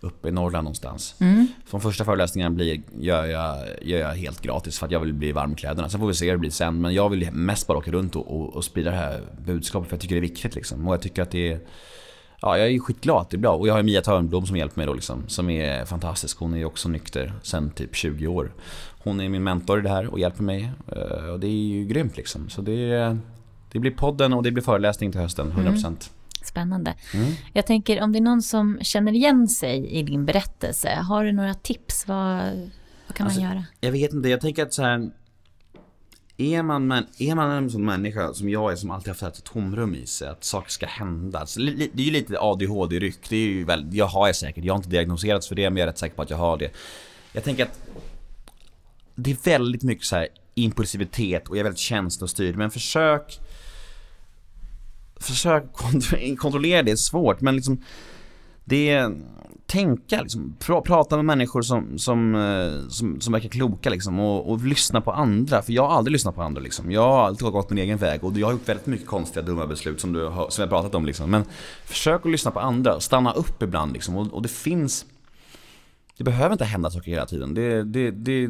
Uppe i Norrland någonstans. Mm. De första föreläsningarna blir, gör, jag, gör jag helt gratis för att jag vill bli varm i kläderna. Sen får vi se hur det blir sen. Men jag vill mest bara åka runt och, och, och sprida det här budskapet för jag tycker det är viktigt liksom. Och jag tycker att det är Ja, jag är skitglad att det är bra. Och jag har Mia Törnblom som hjälper mig då liksom. Som är fantastisk. Hon är ju också nykter sen typ 20 år. Hon är min mentor i det här och hjälper mig. Eh, Och det är ju grymt liksom. Så det, det blir podden och det blir föreläsning till hösten, 100%. Spännande. Mm. Jag tänker om det är någon som känner igen sig i din berättelse, har du några tips? Vad, vad kan Alltså, man göra? Jag vet inte, jag tänker att så här. Är man, men, är man en sån människa som jag är som alltid haft ett tomrum i sig, att saker ska hända. Alltså, li- det är ju lite ADHD-ryck, det är ju väl, jag har jag säkert, jag har inte diagnoserats för det men jag är rätt säker på att jag har det. Jag tänker att det är väldigt mycket så här impulsivitet och jag är väldigt känslostyrd men försök Försök kont- kontrollera det, är svårt men liksom det är tänka liksom, pra, prata med människor som, som, eh, som, som verkar kloka liksom och, och lyssna på andra. För jag har aldrig lyssnat på andra liksom. Jag har alltid gått min egen väg och jag har gjort väldigt mycket konstiga dumma beslut som du har, som jag pratat om liksom. Men försök att lyssna på andra, stanna upp ibland liksom och, och det finns Det behöver inte hända saker hela tiden. Det, det, det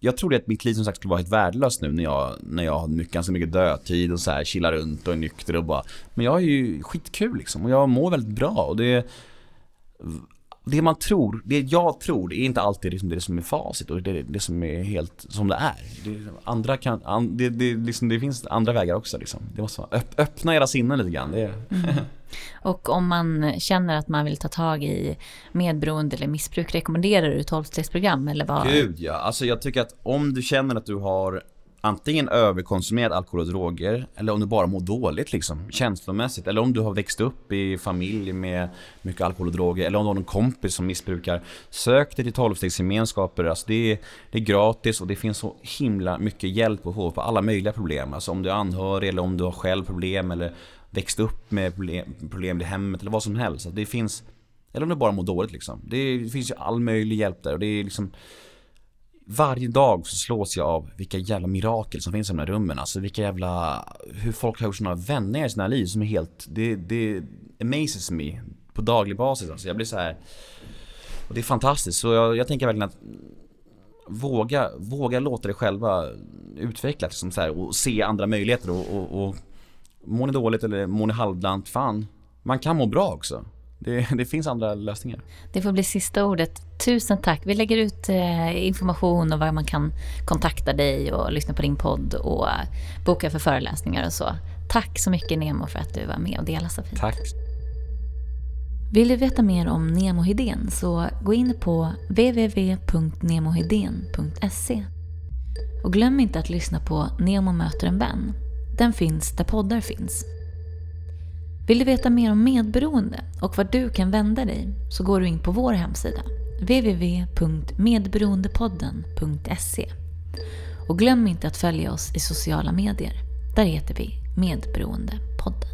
jag trodde att mitt liv som sagt skulle vara helt värdelöst nu när jag, när jag har mycket, ganska mycket dödtid och så här chillar runt och är nykter och bara Men jag är ju skitkul liksom och jag mår väldigt bra och det det man tror, det jag tror, det är inte alltid liksom det som är facit och det det som är helt som det är. Det, andra kan, an, det, det, liksom, det finns andra vägar också liksom. Det måste vara, öpp, öppna era sinnen lite grann. Det, Och om man känner att man vill ta tag i medberoende eller missbruk, rekommenderar du 12-stegsprogram eller vad? Gud ja, alltså jag tycker att om du känner att du har antingen överkonsumerat alkohol och droger eller om du bara mår dåligt liksom, känslomässigt. Eller om du har växt upp i familj med mycket alkohol och droger eller om du har någon kompis som missbrukar. Sök dig till tolvstegsgemenskaper. Alltså det, är, det är gratis och det finns så himla mycket hjälp att få på alla möjliga problem. Alltså om du är anhörig eller om du har själv problem eller växt upp med problem, problem i hemmet eller vad som helst. Alltså, det finns, eller om du bara mår dåligt liksom. Det finns ju all möjlig hjälp där och det är liksom varje dag så slås jag av vilka jävla mirakel som finns i de här rummen. Alltså vilka jävla, hur folk har gjort sådana vändningar i sina liv som är helt, det, det amazes me på daglig basis. Alltså jag blir så här och det är fantastiskt. Så jag, jag tänker verkligen att våga, våga låta dig själva utvecklas liksom så här, och se andra möjligheter och, och, och mår ni dåligt eller mår ni halvdant, fan, man kan må bra också. Det, det, finns andra lösningar. Det får bli sista ordet. Tusen tack. Vi lägger ut eh, information och var man kan kontakta dig och lyssna på din podd och boka för föreläsningar och så. Tack så mycket Nemo för att du var med och delade så fint. Tack. Vill du veta mer om Nemo Hedén så gå in på www.nemohedén.se. Och glöm inte att lyssna på Nemo möter en vän. Den finns där poddar finns. Vill du veta mer om medberoende och var du kan vända dig så går du in på vår hemsida www.medberoendepodden.se Och glöm inte att följa oss i sociala medier. Där heter vi Medberoendepodden.